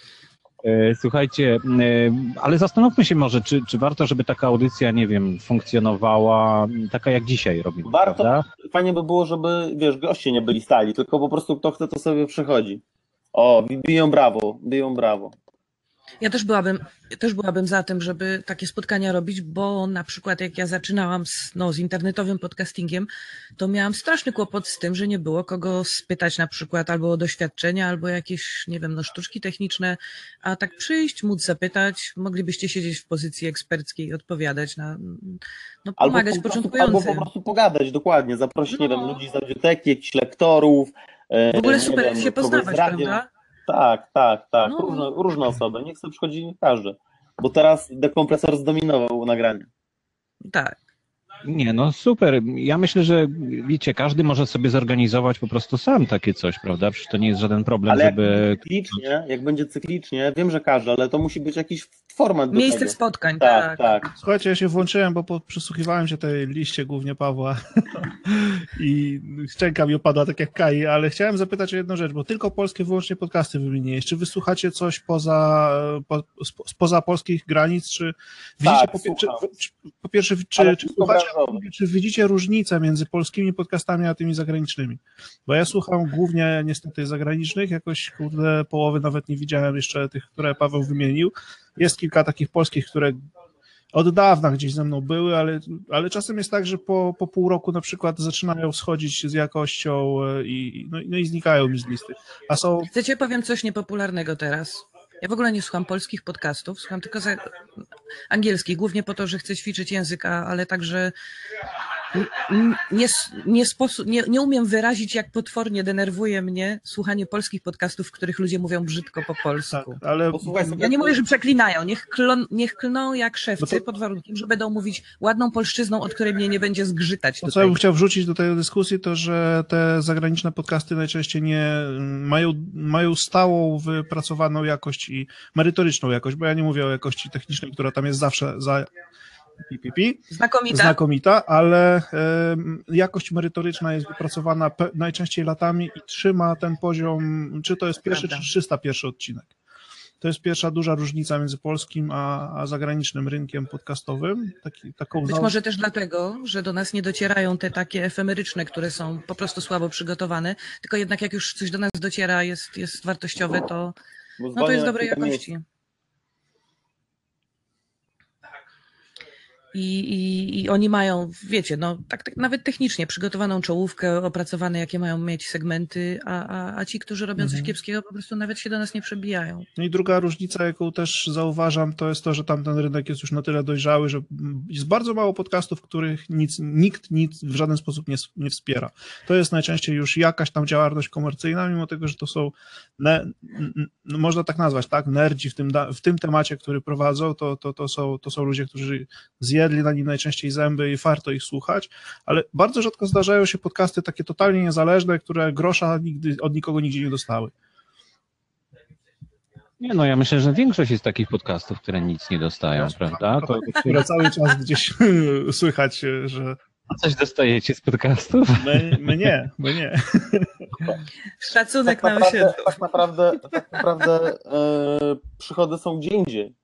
E, Słuchajcie, e, ale zastanówmy się może, czy, czy warto, żeby taka audycja, nie wiem, funkcjonowała taka jak dzisiaj robimy, Warto. prawda? Fajnie by było, żeby, wiesz, goście nie byli stali, tylko po prostu kto chce, to sobie przychodzi. O, biją brawo, biją brawo. Ja też byłabym, też byłabym za tym, żeby takie spotkania robić, bo na przykład jak ja zaczynałam z, no, z internetowym podcastingiem, to miałam straszny kłopot z tym, że nie było kogo spytać na przykład albo o doświadczenia, albo jakieś, nie wiem, no, sztuczki techniczne, a tak przyjść, móc zapytać, moglibyście siedzieć w pozycji eksperckiej i odpowiadać na, no, Albo pomagać po, prostu, albo po prostu pogadać, dokładnie, zaprosić, nie No. wiem, ludzi z audioteki, jakichś lektorów. e, W ogóle nie super wiem, się poznawać, prawda? Tak, tak, tak. No. Różne, różne osoby. Niech sobie przychodzi każdy. Bo teraz dekompresor zdominował nagranie. Tak. Nie, no super. Ja myślę, że wiecie, każdy może sobie zorganizować po prostu sam takie coś, prawda? Przecież to nie jest żaden problem, Ale jak żeby... będzie cyklicznie, jak będzie cyklicznie, wiem, że każdy, ale to musi być jakiś format Miejsce tego. spotkań, Tak, tak. tak. Słuchajcie, ja się włączyłem, bo po, przysłuchiwałem się tej liście głównie Pawła i szczęka mi opadła tak jak Kai, ale chciałem zapytać o jedną rzecz, bo tylko polskie wyłącznie podcasty wymieniłeś. Czy wysłuchacie coś poza, po, spo- spoza polskich granic, czy widzicie, Tak, po, czy, po pierwsze, czy, czy, słuchacie. Czy widzicie różnicę między polskimi podcastami a tymi zagranicznymi? Bo ja słucham głównie niestety zagranicznych, jakoś kurde połowy nawet nie widziałem jeszcze tych, które Paweł wymienił. Jest kilka takich polskich, które od dawna gdzieś ze mną były, ale, ale czasem jest tak, że po, po pół roku na przykład zaczynają schodzić z jakością e, i, no, i- no i znikają mi z listy. A są, Chcecie, powiem coś niepopularnego teraz. Ja w ogóle nie słucham polskich podcastów, słucham tylko angielskich, głównie po to, że chcę ćwiczyć języka, ale także nie, nie, sposób, nie, nie umiem wyrazić, jak potwornie denerwuje mnie słuchanie polskich podcastów, w których ludzie mówią brzydko po tak, polsku. ale Posłuchaj sobie, Ja nie mówię, że przeklinają, niech, klon, niech klną jak szewcy, No to- pod warunkiem, że będą mówić ładną polszczyzną, od której mnie nie będzie zgrzytać To, co ja bym chciał wrzucić do tej dyskusji, to że te zagraniczne podcasty najczęściej nie mm, mają, mają stałą, wypracowaną jakość i merytoryczną jakość, bo ja nie mówię o jakości technicznej, która tam jest zawsze za, PPP, Znakomita. znakomita, ale jakość merytoryczna jest wypracowana pe- najczęściej latami i trzyma ten poziom, czy to jest pierwszy, Prawda. czy 301 odcinek. To jest pierwsza duża różnica między polskim a, a zagranicznym rynkiem podcastowym. Taki, taką Być może też dlatego, że do nas nie docierają te takie efemeryczne, które są po prostu słabo przygotowane, tylko jednak jak już coś do nas dociera, jest, jest wartościowe, to, no to jest dobrej jakości. I, i, I oni mają, wiecie, no tak, tak nawet technicznie przygotowaną czołówkę, opracowane jakie mają mieć segmenty, a, a, a ci, którzy robią coś Mhm. kiepskiego, po prostu nawet się do nas nie przebijają. No i druga różnica, jaką też zauważam, to jest to, że tamten rynek jest już na tyle dojrzały, że jest bardzo mało podcastów, których nic, nikt nic w żaden sposób nie, nie wspiera. To jest najczęściej już jakaś tam działalność komercyjna, mimo tego, że to są, ne, no można tak nazwać, tak, nerdzi w tym, w tym temacie, który prowadzą, to, to, to, są, to są ludzie, którzy zjedli na nim najczęściej zęby i warto ich słuchać, ale bardzo rzadko zdarzają się podcasty takie totalnie niezależne, które grosza nigdy od nikogo nigdzie nie dostały. Nie, no ja myślę, że większość jest takich podcastów, które nic nie dostają, prawda? To, które cały czas gdzieś słychać, że a coś dostajecie z podcastów? my, my nie, my nie. Szacunek tak na naprawdę, osiedlu. tak naprawdę, tak naprawdę e, przychody są gdzie indziej.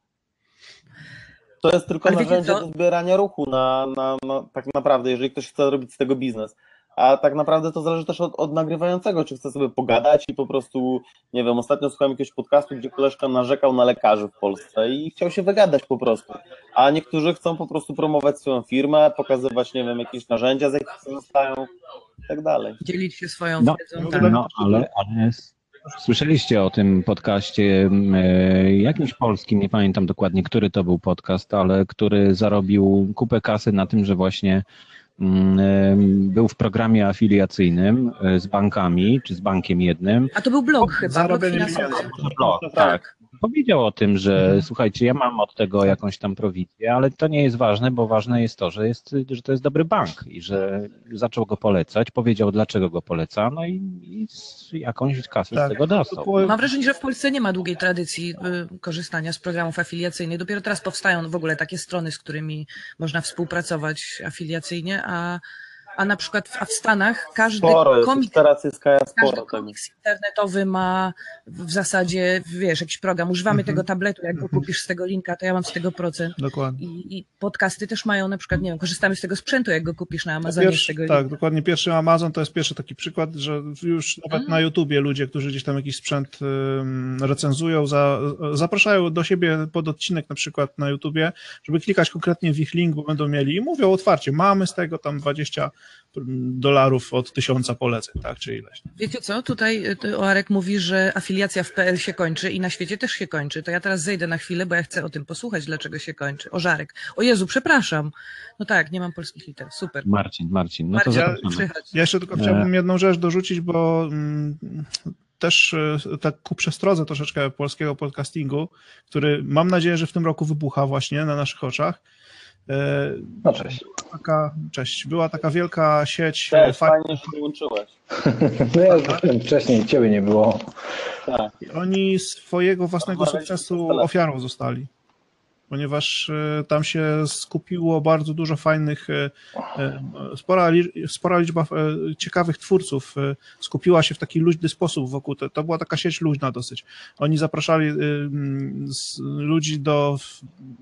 To jest tylko Ale narzędzie do zbierania ruchu na, na, na, tak naprawdę, jeżeli ktoś chce robić z tego biznes. A tak naprawdę to zależy też od, od nagrywającego, czy chce sobie pogadać i po prostu, nie wiem, ostatnio słuchałem jakiegoś podcastu, gdzie koleżka narzekał na lekarzy w Polsce i chciał się wygadać po prostu. A niektórzy chcą po prostu promować swoją firmę, pokazywać, nie wiem, jakieś narzędzia, z jakich korzystają i tak dalej. Dzielić się swoją No, wiedzą. Tak. no ale, ale słyszeliście o tym podcaście e, jakimś polskim, nie pamiętam dokładnie, który to był podcast, ale który zarobił kupę kasy na tym, że właśnie mm, e, był w programie afiliacyjnym e, z bankami, czy z bankiem jednym. A to był blog chyba, blog finansowy. Blog, tak. Powiedział o tym, że Mhm. słuchajcie, ja mam od tego jakąś tam prowizję, ale to nie jest ważne, bo ważne jest to, że, jest, że to jest dobry bank i że zaczął go polecać, powiedział dlaczego go poleca, no i, i jakąś kasę Tak. z tego dostał. Mam wrażenie, że w Polsce nie ma długiej tradycji y, korzystania z programów afiliacyjnych. Dopiero teraz powstają w ogóle takie strony, z którymi można współpracować afiliacyjnie, a, a na przykład w, a w Stanach każdy Sporo komik, teraz jest kaja każdy sporo tego. komiks internetowy ma w zasadzie, wiesz, jakiś program. Używamy Mhm. tego tabletu, jak go Mhm. kupisz z tego linka, to ja mam z tego procent. Dokładnie. I, I podcasty też mają na przykład, nie wiem, korzystamy z tego sprzętu, jak go kupisz na Amazonie z tego linka. tak, dokładnie. Pierwszy Amazon to jest pierwszy taki przykład, że już nawet Mm. na YouTubie ludzie, którzy gdzieś tam jakiś sprzęt recenzują, za, zapraszają do siebie pod odcinek na przykład na YouTubie, żeby klikać konkretnie w ich link, bo będą mieli i mówią otwarcie, mamy z tego tam 20 dolarów od tysiąca poleceń, tak, czy ileś. Wiecie co, tutaj ty, Oarek mówi, że afiliacja w PL się kończy i na świecie też się kończy. To ja teraz zejdę na chwilę, bo ja chcę o tym posłuchać, dlaczego się kończy. O Żarek. O Jezu, przepraszam. No tak, nie mam polskich liter. Super. Marcin, Marcin, no to Marcin, zapraszamy. przychodź. Ja jeszcze tylko chciałbym jedną rzecz dorzucić, bo mm, też e, tak ku przestrodze troszeczkę polskiego podcastingu, który mam nadzieję, że w tym roku wybucha właśnie na naszych oczach. E, No cześć. Taka, cześć, była taka wielka sieć Cześć, fa- fajnie, że dołączyłeś. No ja już byłem wcześniej, ciebie nie było. Tak. Oni swojego własnego sukcesu ofiarą zostali. Ponieważ e, tam się skupiło bardzo dużo fajnych, e, e, spora, spora liczba ciekawych twórców skupiła się w taki luźny sposób wokół. To, to była taka sieć luźna dosyć. Oni zapraszali mm, ludzi do,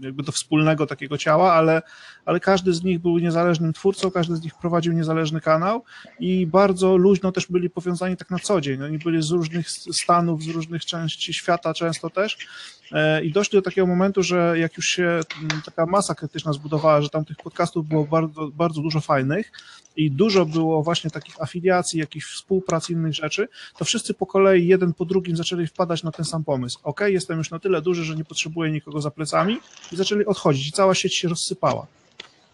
jakby do wspólnego takiego ciała, ale, ale każdy z nich był niezależnym twórcą, każdy z nich prowadził niezależny kanał i bardzo luźno też byli powiązani tak na co dzień. Oni byli z różnych stanów, z różnych części świata często też i doszli do takiego momentu, że jak już się mm, taka masa krytyczna zbudowała, że tam tych podcastów było bardzo, bardzo dużo fajnych i dużo było właśnie takich afiliacji, jakichś współprac, innych rzeczy, to wszyscy po kolei jeden po drugim zaczęli wpadać na ten sam pomysł. Ok, jestem już na tyle duży, że nie potrzebuję nikogo za plecami i zaczęli odchodzić i cała sieć się rozsypała.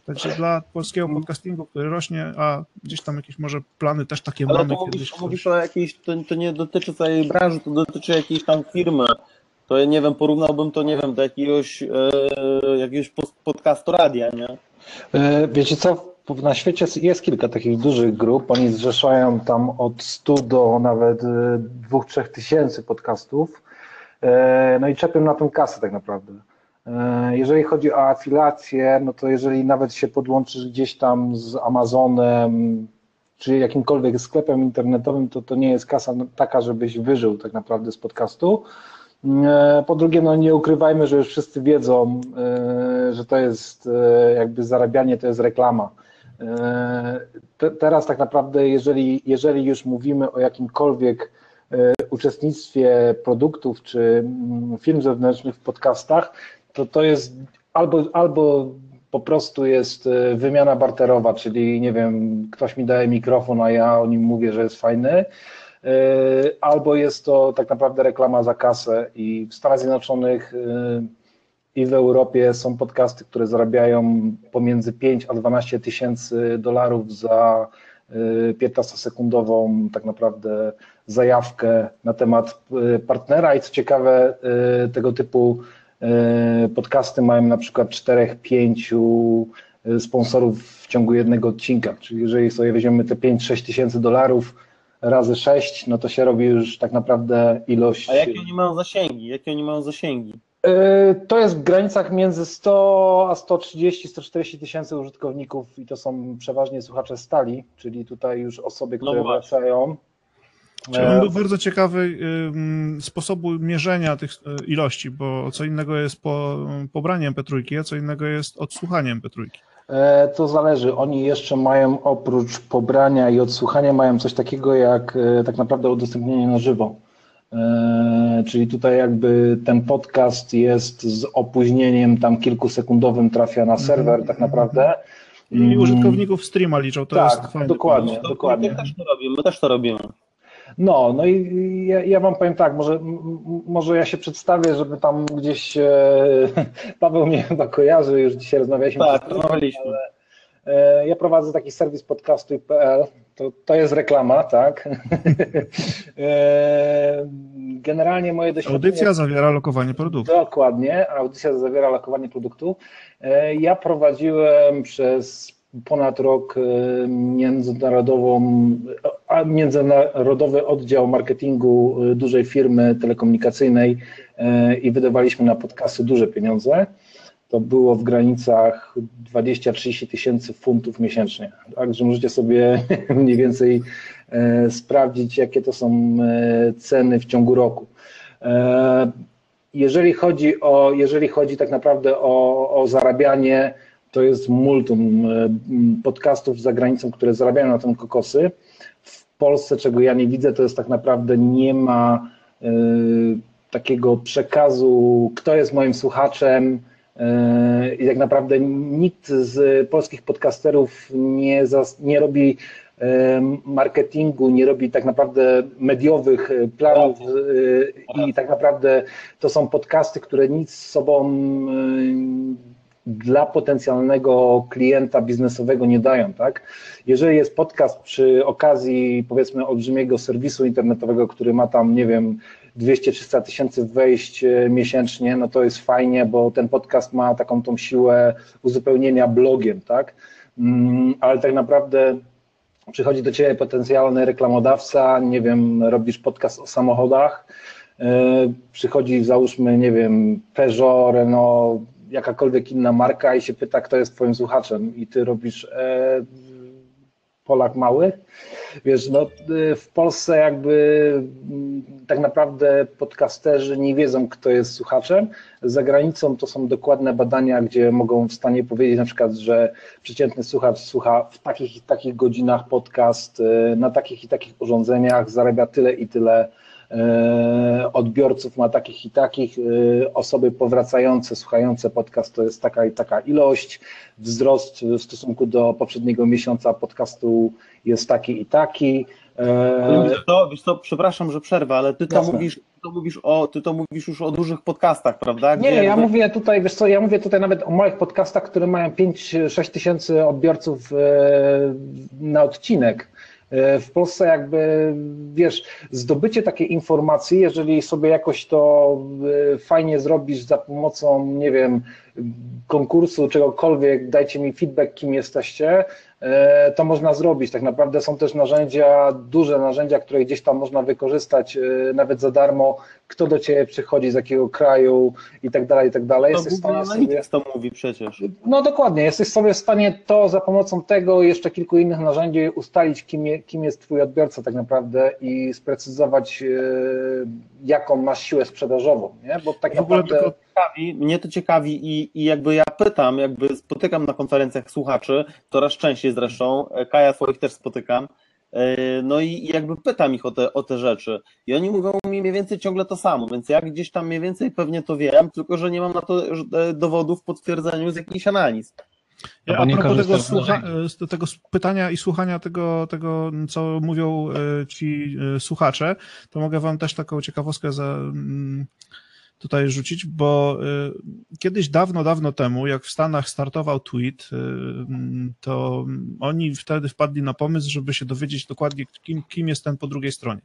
Także dla polskiego podcastingu, który rośnie, a gdzieś tam jakieś może plany też takie Ale mamy to kiedyś. mówisz, mówisz o jakiejś, to, to nie dotyczy całej branży, to dotyczy jakiejś tam firmy. To ja nie wiem, porównałbym to, nie wiem, do jakiegoś, e, jakiegoś podcastu radia, nie? E, Wiecie co, na świecie jest kilka takich dużych grup, oni zrzeszają tam od 100 do nawet 2-3 tysięcy podcastów, E, no i czepią na tą kasę tak naprawdę. E, jeżeli chodzi o afilację, no to jeżeli nawet się podłączysz gdzieś tam z Amazonem, czy jakimkolwiek sklepem internetowym, to to nie jest kasa taka, żebyś wyżył tak naprawdę z podcastu. E, po drugie, no nie ukrywajmy, że już wszyscy wiedzą, e, że to jest jakby zarabianie, to jest reklama. Te, teraz tak naprawdę, jeżeli, jeżeli już mówimy o jakimkolwiek uczestnictwie produktów czy mm, firm zewnętrznych w podcastach, to to jest albo, albo po prostu jest e, wymiana barterowa, czyli nie wiem, ktoś mi daje mikrofon, a ja o nim mówię, że jest fajny, e, albo jest to tak naprawdę reklama za kasę i w Stanach Zjednoczonych e, i w Europie są podcasty, które zarabiają pomiędzy 5 a 12 tysięcy dolarów za 15-sekundową tak naprawdę zajawkę na temat partnera i co ciekawe tego typu E, podcasty mają na przykład czterech, pięciu e, sponsorów w ciągu jednego odcinka. Czyli jeżeli sobie weźmiemy te 5-6 tysięcy dolarów razy 6, no to się robi już tak naprawdę ilość. A jakie oni mają zasięgi? Jakie oni mają zasięgi? E, to jest w granicach między 100 a 130, 140 tysięcy użytkowników i to są przeważnie słuchacze stali, czyli tutaj już osoby, które no wracają. Chciałbym był bardzo ciekawy sposobu mierzenia tych e, ilości, bo co innego jest po, pobranie MP3, a co innego jest odsłuchanie MP3. E, to zależy. Oni jeszcze mają oprócz pobrania i odsłuchania mają coś takiego jak e, tak naprawdę udostępnienie na żywo. Czyli tutaj jakby ten podcast jest z opóźnieniem tam kilkusekundowym trafia na serwer mm. tak naprawdę. I mm. użytkowników streama liczą, to tak, jest fajne. Dokładnie, dokładnie. My też to robimy, my też to robimy. No, no i ja, ja wam powiem tak, może, może ja się przedstawię, żeby tam gdzieś e, Paweł mnie chyba kojarzy, już dzisiaj rozmawialiśmy. Tak, rozmawialiśmy. E, ja prowadzę taki serwis podcastu.pl, to, to jest reklama, tak? e, generalnie moje doświadczenie... Audycja zawiera lokowanie produktu. Dokładnie, audycja zawiera lokowanie produktu. E, ja prowadziłem przez ponad rok e, międzynarodową, międzynarodowy oddział marketingu e, dużej firmy telekomunikacyjnej e, i wydawaliśmy na podcasty duże pieniądze. To było w granicach 20-30 tysięcy funtów miesięcznie. Także możecie sobie mniej więcej sprawdzić, jakie to są ceny w ciągu roku. Jeżeli chodzi o, jeżeli chodzi tak naprawdę o, o zarabianie, to jest multum e, podcastów za granicą, które zarabiają na tym kokosy. W Polsce, czego ja nie widzę, to jest tak naprawdę nie ma y, takiego przekazu, kto jest moim słuchaczem, y, i tak naprawdę nikt z polskich podcasterów nie, zas, nie robi marketingu, nie robi tak naprawdę mediowych planów i tak naprawdę to są podcasty, które nic z sobą dla potencjalnego klienta biznesowego nie dają, tak? Jeżeli jest podcast przy okazji powiedzmy olbrzymiego serwisu internetowego, który ma tam, nie wiem, 200-300 tysięcy wejść e, miesięcznie, no to jest fajnie, bo ten podcast ma taką tą siłę uzupełnienia blogiem, tak? Mm, ale tak naprawdę przychodzi do Ciebie potencjalny reklamodawca, nie wiem, robisz podcast o samochodach, e, przychodzi załóżmy, nie wiem, Peugeot, Renault, jakakolwiek inna marka i się pyta, kto jest twoim słuchaczem i ty robisz e, Polak mały. Wiesz, no y, w Polsce jakby mm, tak naprawdę podcasterzy nie wiedzą, kto jest słuchaczem. Za granicą to są dokładne badania, gdzie mogą w stanie powiedzieć na przykład, że przeciętny słuchacz słucha w takich i takich godzinach podcast, y, na takich i takich urządzeniach, zarabia tyle i tyle E, odbiorców ma takich i takich, e, osoby powracające, słuchające podcast to jest taka i taka ilość, wzrost w stosunku do poprzedniego miesiąca podcastu jest taki i taki. E, wiesz to, wiesz to, przepraszam, że przerwę, ale ty to, mówisz, to mówisz o, ty to mówisz już o dużych podcastach, prawda? Gdzie nie, ja mówię tutaj, wiesz co, ja mówię tutaj nawet o moich podcastach, które mają 5-6 tysięcy odbiorców na odcinek. E, w Polsce jakby, wiesz, zdobycie takiej informacji, jeżeli sobie jakoś to e, fajnie zrobisz za pomocą, nie wiem, konkursu, czegokolwiek, dajcie mi feedback, kim jesteście, to można zrobić. Tak naprawdę są też narzędzia, duże narzędzia, które gdzieś tam można wykorzystać e, nawet za darmo, kto do Ciebie przychodzi, z jakiego kraju i tak dalej, i tak dalej. Jesteś w Google stanie sobie... To mówi przecież. No dokładnie, jesteś sobie w stanie to za pomocą tego i jeszcze kilku innych narzędzi ustalić, kim, je, kim jest Twój odbiorca tak naprawdę i sprecyzować, e, jaką masz siłę sprzedażową, nie? Bo tak naprawdę... tylko ciekawi, mnie to ciekawi i, i jakby ja pytam, jakby spotykam na konferencjach słuchaczy, coraz częściej zresztą, e, Kaja swoich też spotykam, e, no i jakby pytam ich o te, o te rzeczy i oni mówią mi mniej więcej ciągle to samo, więc ja gdzieś tam mniej więcej pewnie to wiem, tylko że nie mam na to e, dowodów w potwierdzeniu z jakichś analiz. Ja, a propos tego, słucha, tego pytania i słuchania tego, tego, co mówią ci słuchacze, to mogę wam też taką ciekawostkę za, tutaj rzucić, bo e, kiedyś dawno, dawno temu, jak w Stanach startował tweet, mm, to oni wtedy wpadli na pomysł, żeby się dowiedzieć dokładnie, kim, kim jest ten po drugiej stronie.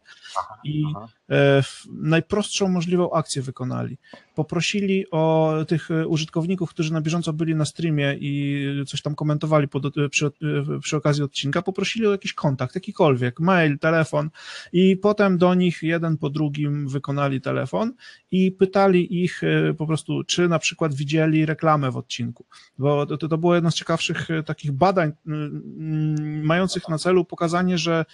I aha. E, najprostszą możliwą akcję wykonali. Poprosili o tych e, użytkowników, którzy na bieżąco byli na streamie i coś tam komentowali pod, e, przy, przy okazji odcinka, poprosili o jakiś kontakt, jakikolwiek, mail, telefon i potem do nich jeden po drugim wykonali telefon i pytali ich po prostu, czy na przykład widzieli reklamę w odcinku, bo to, to było jedno z ciekawszych takich badań mających na celu pokazanie, że,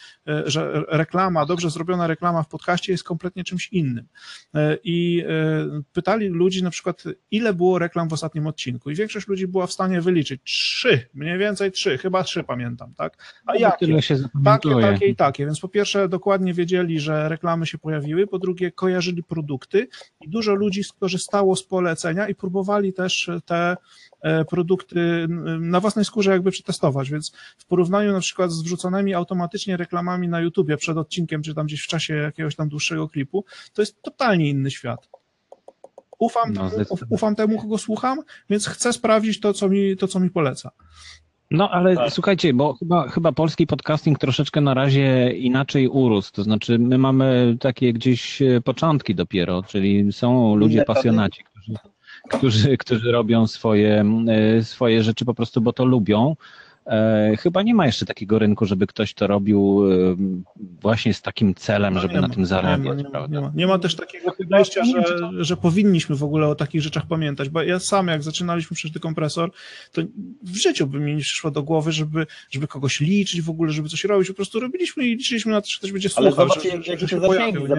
że reklama, dobrze zrobiona reklama w podcaście jest kompletnie czymś innym. E, I e, pytali ludzi na przykład, ile było reklam w ostatnim odcinku i większość ludzi była w stanie wyliczyć trzy, mniej więcej trzy, chyba trzy pamiętam, tak? A jakie? Takie, takie i takie. Więc po pierwsze dokładnie wiedzieli, że reklamy się pojawiły, po drugie kojarzyli produkty i dużo ludzi skorzystało z polecenia i próbowali też te produkty n- na własnej skórze jakby przetestować, więc w porównaniu na przykład z wrzuconymi automatycznie reklamami na YouTubie przed odcinkiem, czy tam gdzieś w czasie jakiegoś tam dłuższego klipu, to jest totalnie inny świat. Ufam, No, temu, ufam temu, kogo słucham, więc chcę sprawdzić to, co mi, to, co mi poleca. No ale Tak. słuchajcie, bo chyba, chyba polski podcasting troszeczkę na razie inaczej urósł. To znaczy, my mamy takie gdzieś e, początki dopiero, czyli są ludzie Metody. pasjonaci, którzy, którzy, którzy robią swoje, e, swoje rzeczy po prostu, bo to lubią. E, Chyba nie ma jeszcze takiego rynku, żeby ktoś to robił e, właśnie z takim celem, żeby No Nie na ma, tym nie zarabiać, ma, nie ma, prawda? nie ma. Nie ma też takiego podejścia, nie wiem, że, że powinniśmy w ogóle o takich rzeczach pamiętać, bo ja sam jak zaczynaliśmy przecież kompresor, to w życiu by mi nie przyszło do głowy, żeby, żeby kogoś liczyć w ogóle, żeby coś robić, po prostu robiliśmy i liczyliśmy na to, że ktoś będzie Ale słuchał, zobacz, że, jak- że, jakie że pojawił, nie?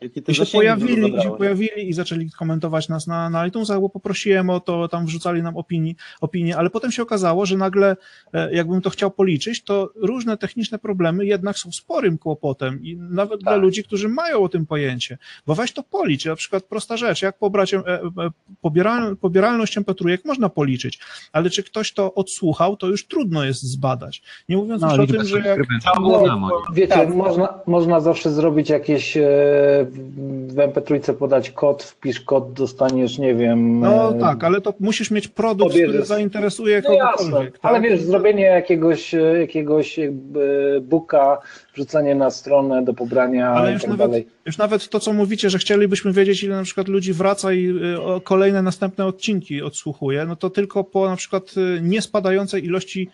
Jakie ty I się pojawili, i się zebrałeś. pojawili i zaczęli komentować nas na, na iTunesach, bo poprosiłem o to, tam wrzucali nam opinii, opinie, ale potem się okazało, że nagle, jakbym to chciał policzyć, to różne techniczne problemy jednak są sporym kłopotem i nawet dla Tak. ludzi, którzy mają o tym pojęcie, bo weź to policz, na przykład prosta rzecz, jak pobrać e, e, pobieral, pobieralność mp można policzyć, ale czy ktoś to odsłuchał, to już trudno jest zbadać. Nie mówiąc No, już o tym, że jak No, tak? Wiecie, Tak. można, można zawsze zrobić jakieś, e, w MP3 podać kod, wpisz kod, dostaniesz, nie wiem... No e, tak, ale to musisz mieć produkt, pobierzesz. który zainteresuje No jasne, kogokolwiek. ale tak? wiesz, zrobienie jakiegoś, e, jakiegoś jakby booka, wrzucenie na stronę do pobrania Ale już tak nawet, dalej. już nawet to, co mówicie, że chcielibyśmy wiedzieć, ile na przykład ludzi wraca i kolejne następne odcinki odsłuchuje, no to tylko po na przykład niespadającej ilości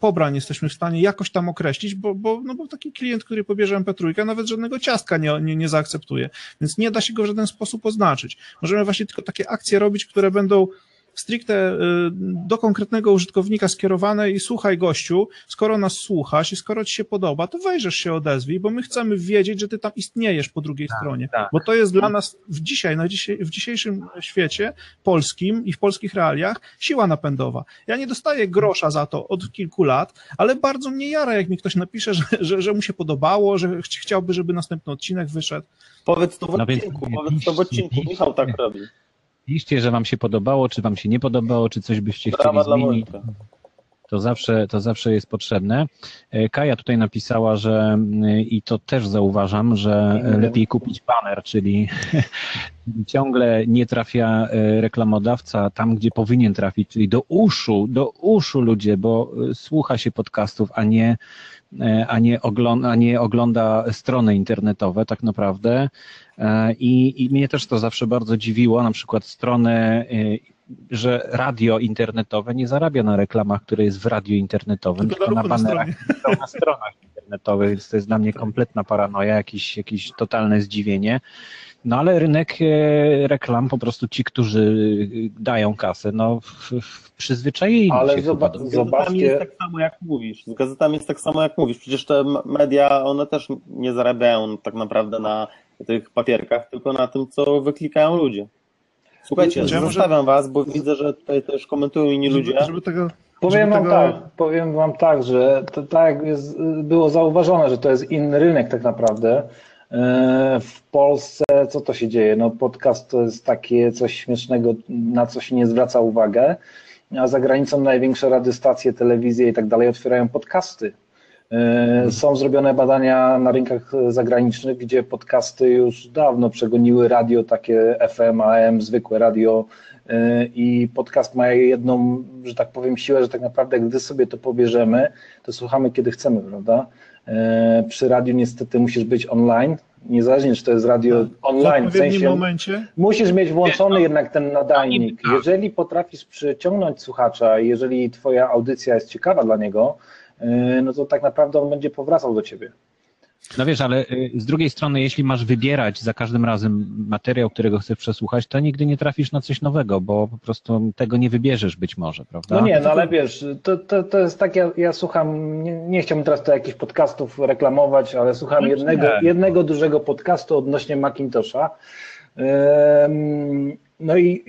pobrań jesteśmy w stanie jakoś tam określić, bo, bo, no bo taki klient, który pobierze MP3, nawet żadnego ciastka nie, nie, nie zaakceptuje, więc nie da się go w żaden sposób oznaczyć. Możemy właśnie tylko takie akcje robić, które będą stricte y, do konkretnego użytkownika skierowane i słuchaj gościu, skoro nas słuchasz i skoro ci się podoba, to wejrzysz się odezwij, bo my chcemy wiedzieć, że ty tam istniejesz po drugiej stronie, tak. bo to jest dla nas w dzisiaj, na dzisiaj, w dzisiejszym świecie polskim i w polskich realiach siła napędowa. Ja nie dostaję grosza za to od kilku lat, ale bardzo mnie jara, jak mi ktoś napisze, że, że, że mu się podobało, że ch- chciałby, żeby następny odcinek wyszedł. Powiedz to w No więc odcinku, powiedz to w odcinku. Michał tak robi. Piszcie, że wam się podobało, czy wam się nie podobało, czy coś byście chcieli Brawa zmienić. To zawsze, to zawsze jest potrzebne. E, Kaja tutaj napisała, że e, i to też zauważam, że e, lepiej kupić banner, czyli ciągle nie trafia e, reklamodawca tam, gdzie powinien trafić, czyli do uszu, do uszu ludzie, bo słucha się podcastów, a nie, a nie, ogląda, a nie ogląda strony internetowe tak naprawdę. I, I mnie też to zawsze bardzo dziwiło, na przykład strony, że radio internetowe nie zarabia na reklamach, które jest w radiu internetowym, Tylko tylko na na na banerach, są na stronach internetowych, więc to jest dla mnie kompletna paranoja, jakieś, jakieś totalne zdziwienie. No ale rynek e, reklam, po prostu ci, którzy dają kasę, no przyzwyczaili Ale się zoba- chyba Z gazetami jest tak samo jak mówisz. Z gazetami jest tak samo jak mówisz. Przecież te media, one też nie zarabiają tak naprawdę na tych papierkach, tylko na tym, co wyklikają ludzie. Słuchajcie, Ja może- zostawiam was, bo widzę, że tutaj też komentują inni ludzie. Żeby, żeby tego, Powiem żeby wam tego, tak, powiem wam tak, że to tak jest, było zauważone, że to jest inny rynek tak naprawdę. E, W Polsce co to się dzieje? No podcast to jest takie coś śmiesznego, na co się nie zwraca uwagę, a za granicą największe radiostacje, telewizje i tak dalej otwierają podcasty. E, Są zrobione badania na rynkach zagranicznych, gdzie podcasty już dawno przegoniły radio takie FM, AM, zwykłe radio e, i podcast ma jedną, że tak powiem, siłę, że tak naprawdę gdy sobie to pobierzemy, to słuchamy kiedy chcemy, prawda? E, Przy radiu niestety musisz być online, niezależnie czy to jest radio w online, w sensie momencie musisz mieć włączony jednak ten nadajnik. tak. Jeżeli potrafisz przyciągnąć słuchacza, i jeżeli twoja audycja jest ciekawa dla niego, no to tak naprawdę on będzie powracał do ciebie. No wiesz, ale y, z drugiej strony, jeśli masz wybierać za każdym razem materiał, którego chcesz przesłuchać, to nigdy nie trafisz na coś nowego, bo po prostu tego nie wybierzesz być może, prawda? No nie, no ale wiesz, to, to, to jest tak, ja, ja słucham, nie, nie chciałbym teraz tu jakichś podcastów reklamować, ale słucham No jednego, jednego dużego podcastu odnośnie Macintosha. No i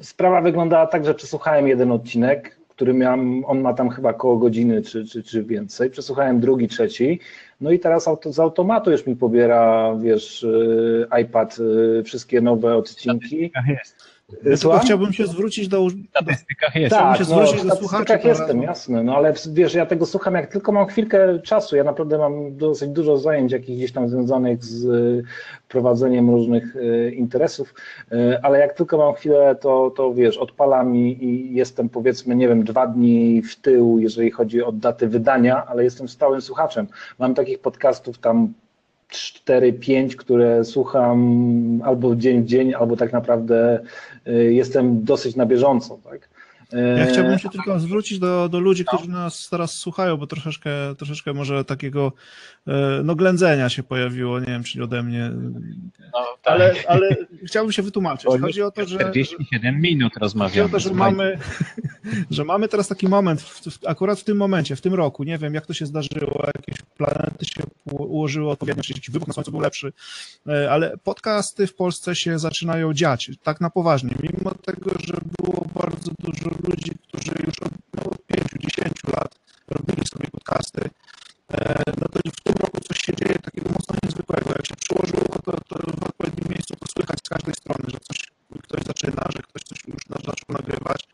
sprawa wyglądała tak, że przesłuchałem jeden odcinek, który miałem, on ma tam chyba koło godziny czy, czy, czy więcej, przesłuchałem drugi, trzeci, no i teraz auto, z automatu już mi pobiera, wiesz, y, iPad y, wszystkie nowe odcinki. Tak jest. Ja tylko Słucham? chciałbym się zwrócić do, W statystykach jest. Chciałbym Tak, się no, zwrócić w do słuchaczy jestem, jasne, no ale wiesz, ja tego słucham, jak tylko mam chwilkę czasu, ja naprawdę mam dosyć dużo zajęć jakichś gdzieś tam związanych z y, prowadzeniem różnych y, interesów, y, ale jak tylko mam chwilę, to, to wiesz, odpalam i, i jestem powiedzmy, nie wiem, dwa dni w tył, jeżeli chodzi o daty wydania, ale jestem stałym słuchaczem. Mam takich podcastów tam 4, 5, które słucham albo dzień w dzień, albo tak naprawdę y, jestem dosyć na bieżąco, tak? Ja E, chciałbym się tylko zwrócić do, do ludzi, którzy nas teraz słuchają, bo troszeczkę, troszeczkę może takiego e, no, ględzenia się pojawiło, nie wiem, czy ode mnie, No, tak. ale, ale chciałbym się wytłumaczyć. Chodzi o to, że, 47 minut chodzi o rozmawiamy. to, że mamy, że mamy teraz taki moment, w, w, akurat w tym momencie, w tym roku, nie wiem jak to się zdarzyło, jakieś planety się ułożyły odpowiednio, czy jakiś wybuch na Słońcu był lepszy, e, ale podcasty w Polsce się zaczynają dziać, tak na poważnie, mimo tego, że było bardzo dużo ludzi, którzy już od no, 5-10 lat robili sobie podcasty, e, no to w tym roku coś się dzieje takiego mocno niezwykłego. Jak się przyłożyło, to, to w odpowiednim miejscu to słychać z każdej strony, że coś, ktoś zaczyna, że ktoś coś już zaczął nagrywać.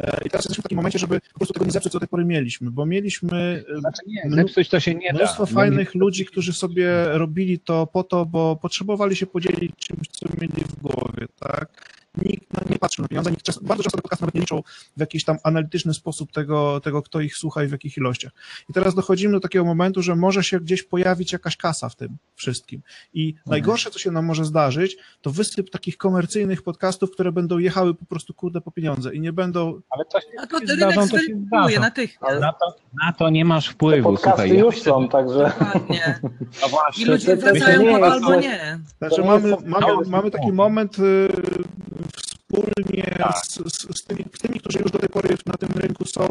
E, I teraz jesteśmy w takim momencie, żeby po prostu tego nie zepsuć, co do tej pory mieliśmy, bo mieliśmy e, Znaczy nie, zepsuć to się nie da. mnóstwo No, fajnych ludzi, którzy sobie robili to po to, bo potrzebowali się podzielić czymś, co mieli w głowie, tak? Nikt no, nie patrzył na pieniądze, nikt czas, bardzo często te podcasty nawet nie liczą w jakiś tam analityczny sposób tego, tego, kto ich słucha i w jakich ilościach. I teraz dochodzimy do takiego momentu, że może się gdzieś pojawić jakaś kasa w tym wszystkim. I najgorsze, co się nam może zdarzyć, to wysyp takich komercyjnych podcastów, które będą jechały po prostu kurde po pieniądze i nie będą Ale to się A to się rynek zdarzą, to się zdarzą. natychmiast. Na to, na to nie masz wpływu, Podcasty słuchaj. już są, że- także Dokładnie. No I właśnie, ludzie to- to wracają nie albo nie. Znaczy mamy, mamy, mamy taki moment y, wspólnie Tak. z, z, z tymi, tymi, którzy już do tej pory na tym rynku są,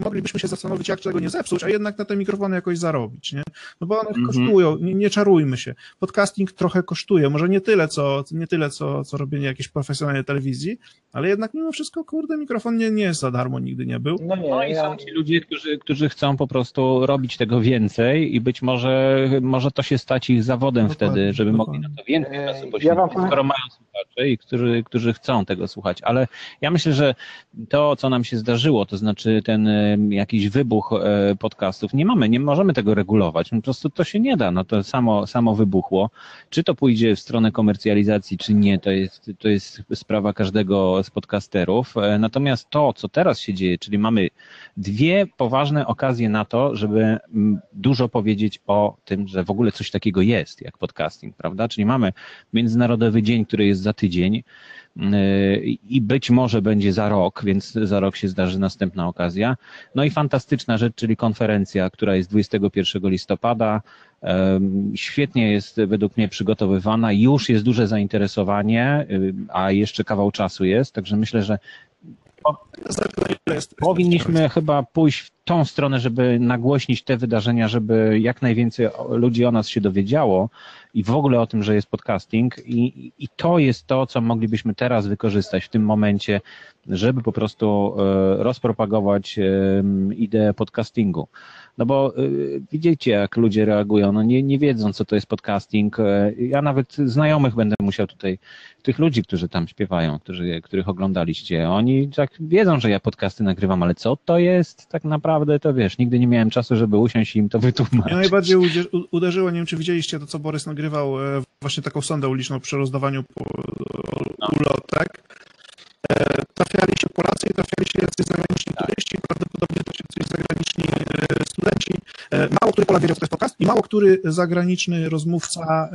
y, moglibyśmy się zastanowić, jak tego nie zepsuć, a jednak na te mikrofony jakoś zarobić, nie? No bo one Mhm. kosztują, nie, nie czarujmy się. Podcasting trochę kosztuje, może nie tyle, co, nie tyle, co, co robienie jakiejś profesjonalnej telewizji, ale jednak mimo wszystko, kurde, mikrofon nie, nie jest za darmo, nigdy nie był. no nie, No i ja, są ci ludzie, którzy, którzy chcą po prostu robić tego więcej i być może, może to się stać ich zawodem Dokładnie, wtedy, żeby dokładnie. mogli na to więcej Ej, czasu ja poświęcić, wam powiem- skoro mają słuchaczy i którzy, którzy chcą tego słuchać. Ale ja myślę, że to, co nam się zdarzyło, to znaczy ten e, jakiś wybuch e, podcastów, nie mamy, nie możemy tego regulować. Po prostu to się nie da. No to samo, samo wybuchło. Czy to pójdzie w stronę komercjalizacji, czy nie, to jest, to jest sprawa każdego z podcasterów. E, Natomiast to, co teraz się dzieje, czyli mamy dwie poważne okazje na to, żeby mm, dużo powiedzieć o tym, że w ogóle coś takiego jest, jak podcasting, prawda? Czyli mamy Międzynarodowy Dzień, który jest za tydzień. I być może będzie za rok, więc za rok się zdarzy następna okazja. No i fantastyczna rzecz, czyli konferencja, która jest 21 listopada. Świetnie jest według mnie przygotowywana, już jest duże zainteresowanie, a jeszcze kawał czasu jest, także myślę, że Powinniśmy chyba pójść w tą stronę, żeby nagłośnić te wydarzenia, żeby jak najwięcej ludzi o nas się dowiedziało i w ogóle o tym, że jest podcasting. I, i to jest to, co moglibyśmy teraz wykorzystać w tym momencie, żeby po prostu e, rozpropagować ideę podcastingu. No bo y, widzicie, jak ludzie reagują, no nie, nie wiedzą, co to jest podcasting. E, ja nawet znajomych będę musiał tutaj, tych ludzi, którzy tam śpiewają, którzy, których oglądaliście, oni tak wiedzą, że ja podcasty nagrywam, ale co to jest tak naprawdę, to wiesz, nigdy nie miałem czasu, żeby usiąść i im to wytłumaczyć. Mnie najbardziej uderzyło, nie wiem, czy widzieliście to, co Borys nagrywał, e, właśnie taką sondę uliczną przy rozdawaniu ulotek. E, trafiali się Polacy i trafiali się jacyś zagraniczni turyści, prawdopodobnie też jacyś zagraniczni e, studenci. E, mało który Polak wiedział, to jest podcast i mało który zagraniczny rozmówca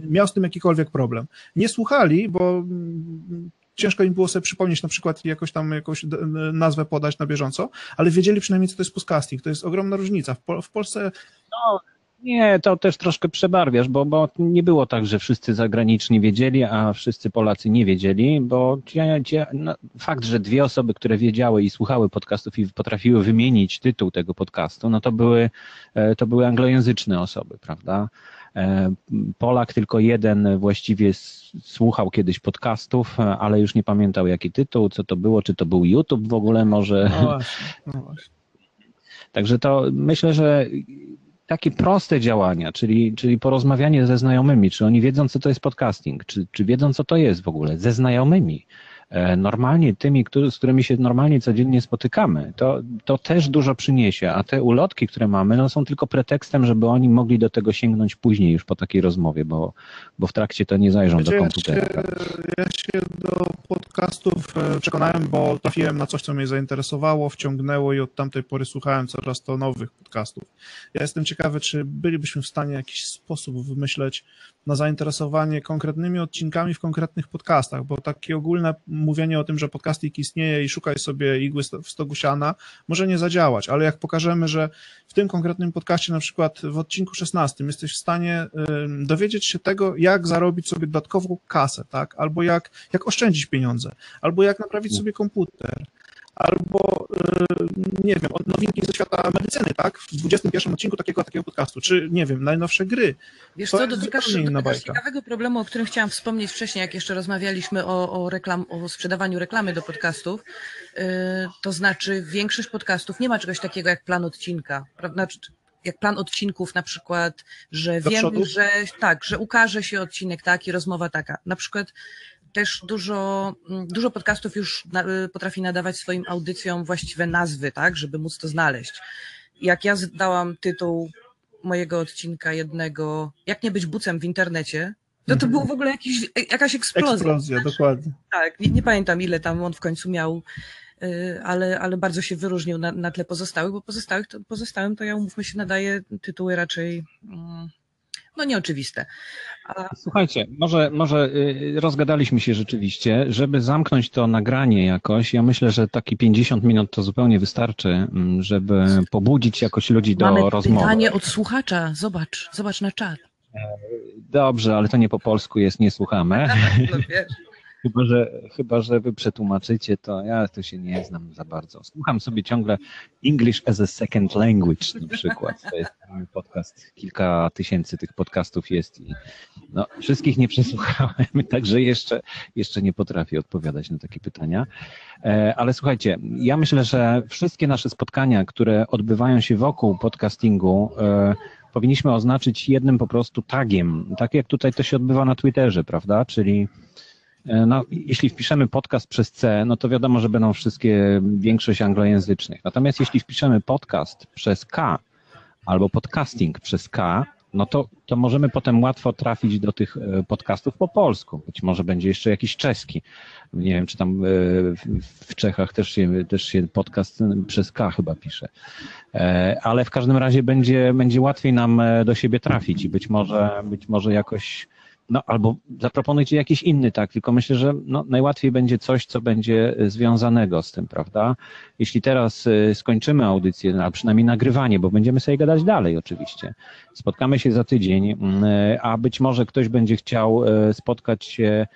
miał z tym jakikolwiek problem. Nie słuchali, bo mm, ciężko im było sobie przypomnieć na przykład jakoś tam jakąś nazwę podać na bieżąco, ale wiedzieli przynajmniej, co to jest podcasting. To jest ogromna różnica. W, w Polsce... No nie, to też troszkę przebarwiasz, bo, bo nie było tak, że wszyscy zagraniczni wiedzieli, a wszyscy Polacy nie wiedzieli, bo no, fakt, że dwie osoby, które wiedziały i słuchały podcastów i potrafiły wymienić tytuł tego podcastu, no to były, e, to były anglojęzyczne osoby, prawda? E, Polak tylko jeden właściwie słuchał kiedyś podcastów, ale już nie pamiętał jaki tytuł, co to było, czy to był YouTube w ogóle może. No właśnie, no właśnie. Także to myślę, że takie proste działania, czyli, czyli porozmawianie ze znajomymi, czy oni wiedzą, co to jest podcasting, czy, czy wiedzą, co to jest w ogóle, ze znajomymi, normalnie tymi, który, z którymi się normalnie codziennie spotykamy, to, to też dużo przyniesie, a te ulotki, które mamy, no są tylko pretekstem, żeby oni mogli do tego sięgnąć później już po takiej rozmowie, bo, bo w trakcie to nie zajrzą do komputera. Ja się, ja się do podcastów e, przekonałem, bo trafiłem na coś, co mnie zainteresowało, wciągnęło i od tamtej pory słuchałem coraz to nowych podcastów. Ja jestem ciekawy, czy bylibyśmy w stanie w jakiś sposób wymyśleć na zainteresowanie konkretnymi odcinkami w konkretnych podcastach, bo takie ogólne mówienie o tym, że podcasting istnieje i szukaj sobie igły w stogu siana, może nie zadziałać, ale jak pokażemy, że w tym konkretnym podcaście, na przykład w odcinku 16, jesteś w stanie dowiedzieć się tego, jak zarobić sobie dodatkową kasę, tak? Albo jak, jak oszczędzić pieniądze, albo jak naprawić sobie komputer, albo y, nie wiem, nowinki ze świata medycyny, tak? W 21 odcinku takiego takiego podcastu, czy nie wiem, najnowsze gry. Wiesz to co, dotykasz, dotykasz ciekawego problemu, o którym chciałam wspomnieć wcześniej, jak jeszcze rozmawialiśmy o, o, reklam, o sprzedawaniu reklamy do podcastów. Yy, to znaczy większość podcastów nie ma czegoś takiego jak plan odcinka, prawda? Znaczy, jak plan odcinków na przykład, że do wiem, że tak, że ukaże się odcinek taki, rozmowa taka. Na przykład też dużo, mm, dużo podcastów już y, potrafi nadawać swoim audycjom właściwe nazwy, tak, żeby móc to znaleźć. Jak ja dałam tytuł mojego odcinka jednego, jak nie być bucem w internecie, to to było w ogóle jakiś, e, jakaś eksplozja. Eksplozja, dokładnie. Tak, nie, nie, pamiętam ile tam on w końcu miał, y, ale, ale bardzo się wyróżnił na, na tle pozostałych, bo pozostałych, to, pozostałym to ja umówmy się nadaje tytuły raczej mm, no nieoczywiste. A... Słuchajcie, może, może y, rozgadaliśmy się rzeczywiście, żeby zamknąć to nagranie jakoś, ja myślę, że taki 50 minut to zupełnie wystarczy, mm, żeby pobudzić jakoś ludzi do Mamy rozmowy. pytanie od słuchacza, zobacz, zobacz na czat. E, dobrze, ale to nie po polsku jest, nie słuchamy. No, Chyba że, chyba, że wy przetłumaczycie to, ja to się nie znam za bardzo. Słucham sobie ciągle English as a Second Language na przykład. To jest podcast, kilka tysięcy tych podcastów jest i no, wszystkich nie przesłuchałem, także jeszcze, jeszcze nie potrafię odpowiadać na takie pytania. E, ale słuchajcie, ja myślę, że wszystkie nasze spotkania, które odbywają się wokół podcastingu, e, powinniśmy oznaczyć jednym po prostu tagiem, tak jak tutaj to się odbywa na Twitterze, prawda? Czyli no, jeśli wpiszemy podcast przez C, no to wiadomo, że będą wszystkie, większość anglojęzycznych. Natomiast jeśli wpiszemy podcast przez K albo podcasting przez K, no to, to możemy potem łatwo trafić do tych e, podcastów po polsku. Być może będzie jeszcze jakiś czeski. Nie wiem, czy tam e, w Czechach też się, też się podcast przez K chyba pisze. Ale w każdym razie będzie, będzie łatwiej nam do siebie trafić i być może, być może jakoś no albo zaproponujcie jakiś inny tak, tylko myślę, że no, najłatwiej będzie coś, co będzie związanego z tym, prawda? Jeśli teraz y, skończymy audycję, a przynajmniej nagrywanie, bo będziemy sobie gadać dalej oczywiście. Spotkamy się za tydzień, y, a być może ktoś będzie chciał spotkać się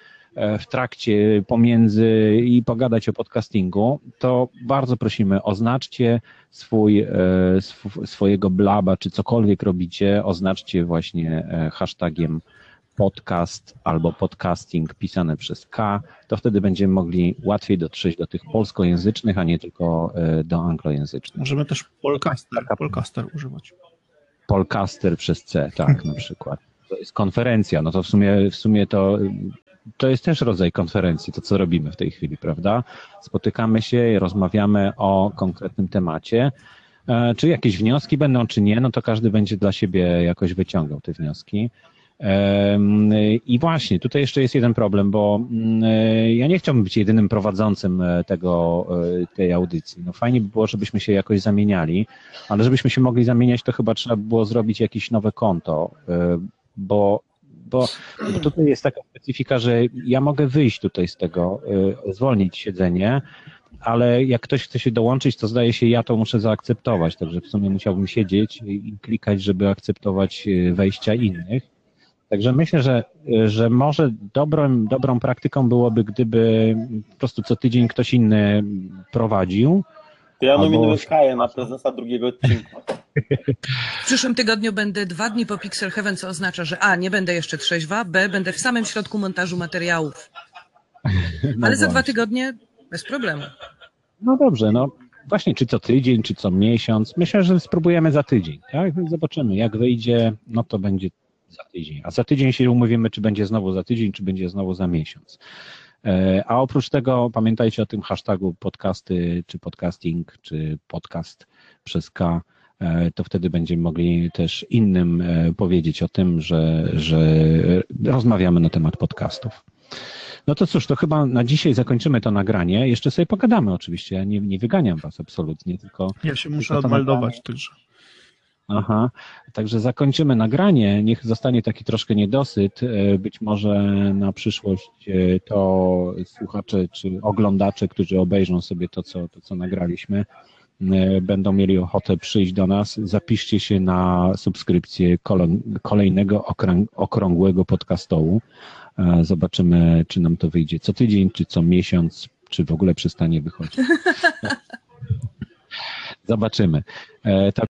w trakcie, pomiędzy i pogadać o podcastingu, to bardzo prosimy, oznaczcie swój, sw swojego blaba, czy cokolwiek robicie, oznaczcie właśnie hashtagiem podcast albo podcasting pisane przez K, to wtedy będziemy mogli łatwiej dotrzeć do tych polskojęzycznych, a nie tylko e, do anglojęzycznych. Możemy też polcaster, polcaster używać. Polcaster przez C, tak, na przykład. To jest konferencja, no to w sumie, w sumie to, to jest też rodzaj konferencji, to co robimy w tej chwili, prawda? Spotykamy się i rozmawiamy o konkretnym temacie. E, czy jakieś wnioski będą, czy nie, no to każdy będzie dla siebie jakoś wyciągał te wnioski. I właśnie, tutaj jeszcze jest jeden problem, bo mm, e, ja nie chciałbym być jedynym prowadzącym e, tego, e, tej audycji. No fajnie by było, żebyśmy się jakoś zamieniali, ale żebyśmy się mogli zamieniać, to chyba trzeba było zrobić jakieś nowe konto, bo, bo, bo tutaj jest taka specyfika, że ja mogę wyjść tutaj z tego, zwolnić siedzenie, ale jak ktoś chce się dołączyć, to zdaje się, ja to muszę zaakceptować, także w sumie musiałbym siedzieć i klikać, żeby akceptować wejścia innych. Także myślę, że, że może dobrą, dobrą praktyką byłoby, gdyby po prostu co tydzień ktoś inny prowadził. To ja nominuję albo... Kaję na prezesa drugiego odcinka. W przyszłym tygodniu będę dwa dni po Pixel Heaven, co oznacza, że A, nie będę jeszcze trzeźwa, B, będę w samym środku montażu materiałów. No Ale właśnie. za dwa tygodnie bez problemu. No dobrze, no właśnie, czy co tydzień, czy co miesiąc. Myślę, że spróbujemy za tydzień. Tak? Zobaczymy, jak wyjdzie, no to będzie za tydzień. A za tydzień się umówimy, czy będzie znowu za tydzień, czy będzie znowu za miesiąc. E, a oprócz tego pamiętajcie o tym hashtagu podcasty, czy podcasting, czy podcast przez K. E, to wtedy będziemy mogli też innym e, powiedzieć o tym, że, że rozmawiamy na temat podcastów. No to cóż, to chyba na dzisiaj zakończymy to nagranie. Jeszcze sobie pogadamy oczywiście. Ja nie, nie wyganiam was absolutnie, tylko. Ja się muszę odmeldować także. Aha, także zakończymy nagranie. Niech zostanie taki troszkę niedosyt. E, być może na przyszłość e, to słuchacze czy oglądacze, którzy obejrzą sobie to, co, to, co nagraliśmy, e, będą mieli ochotę przyjść do nas. Zapiszcie się na subskrypcję kolejnego okrągłego podcastołu. Zobaczymy, czy nam to wyjdzie co tydzień, czy co miesiąc, czy w ogóle przestanie wychodzić. Zobaczymy.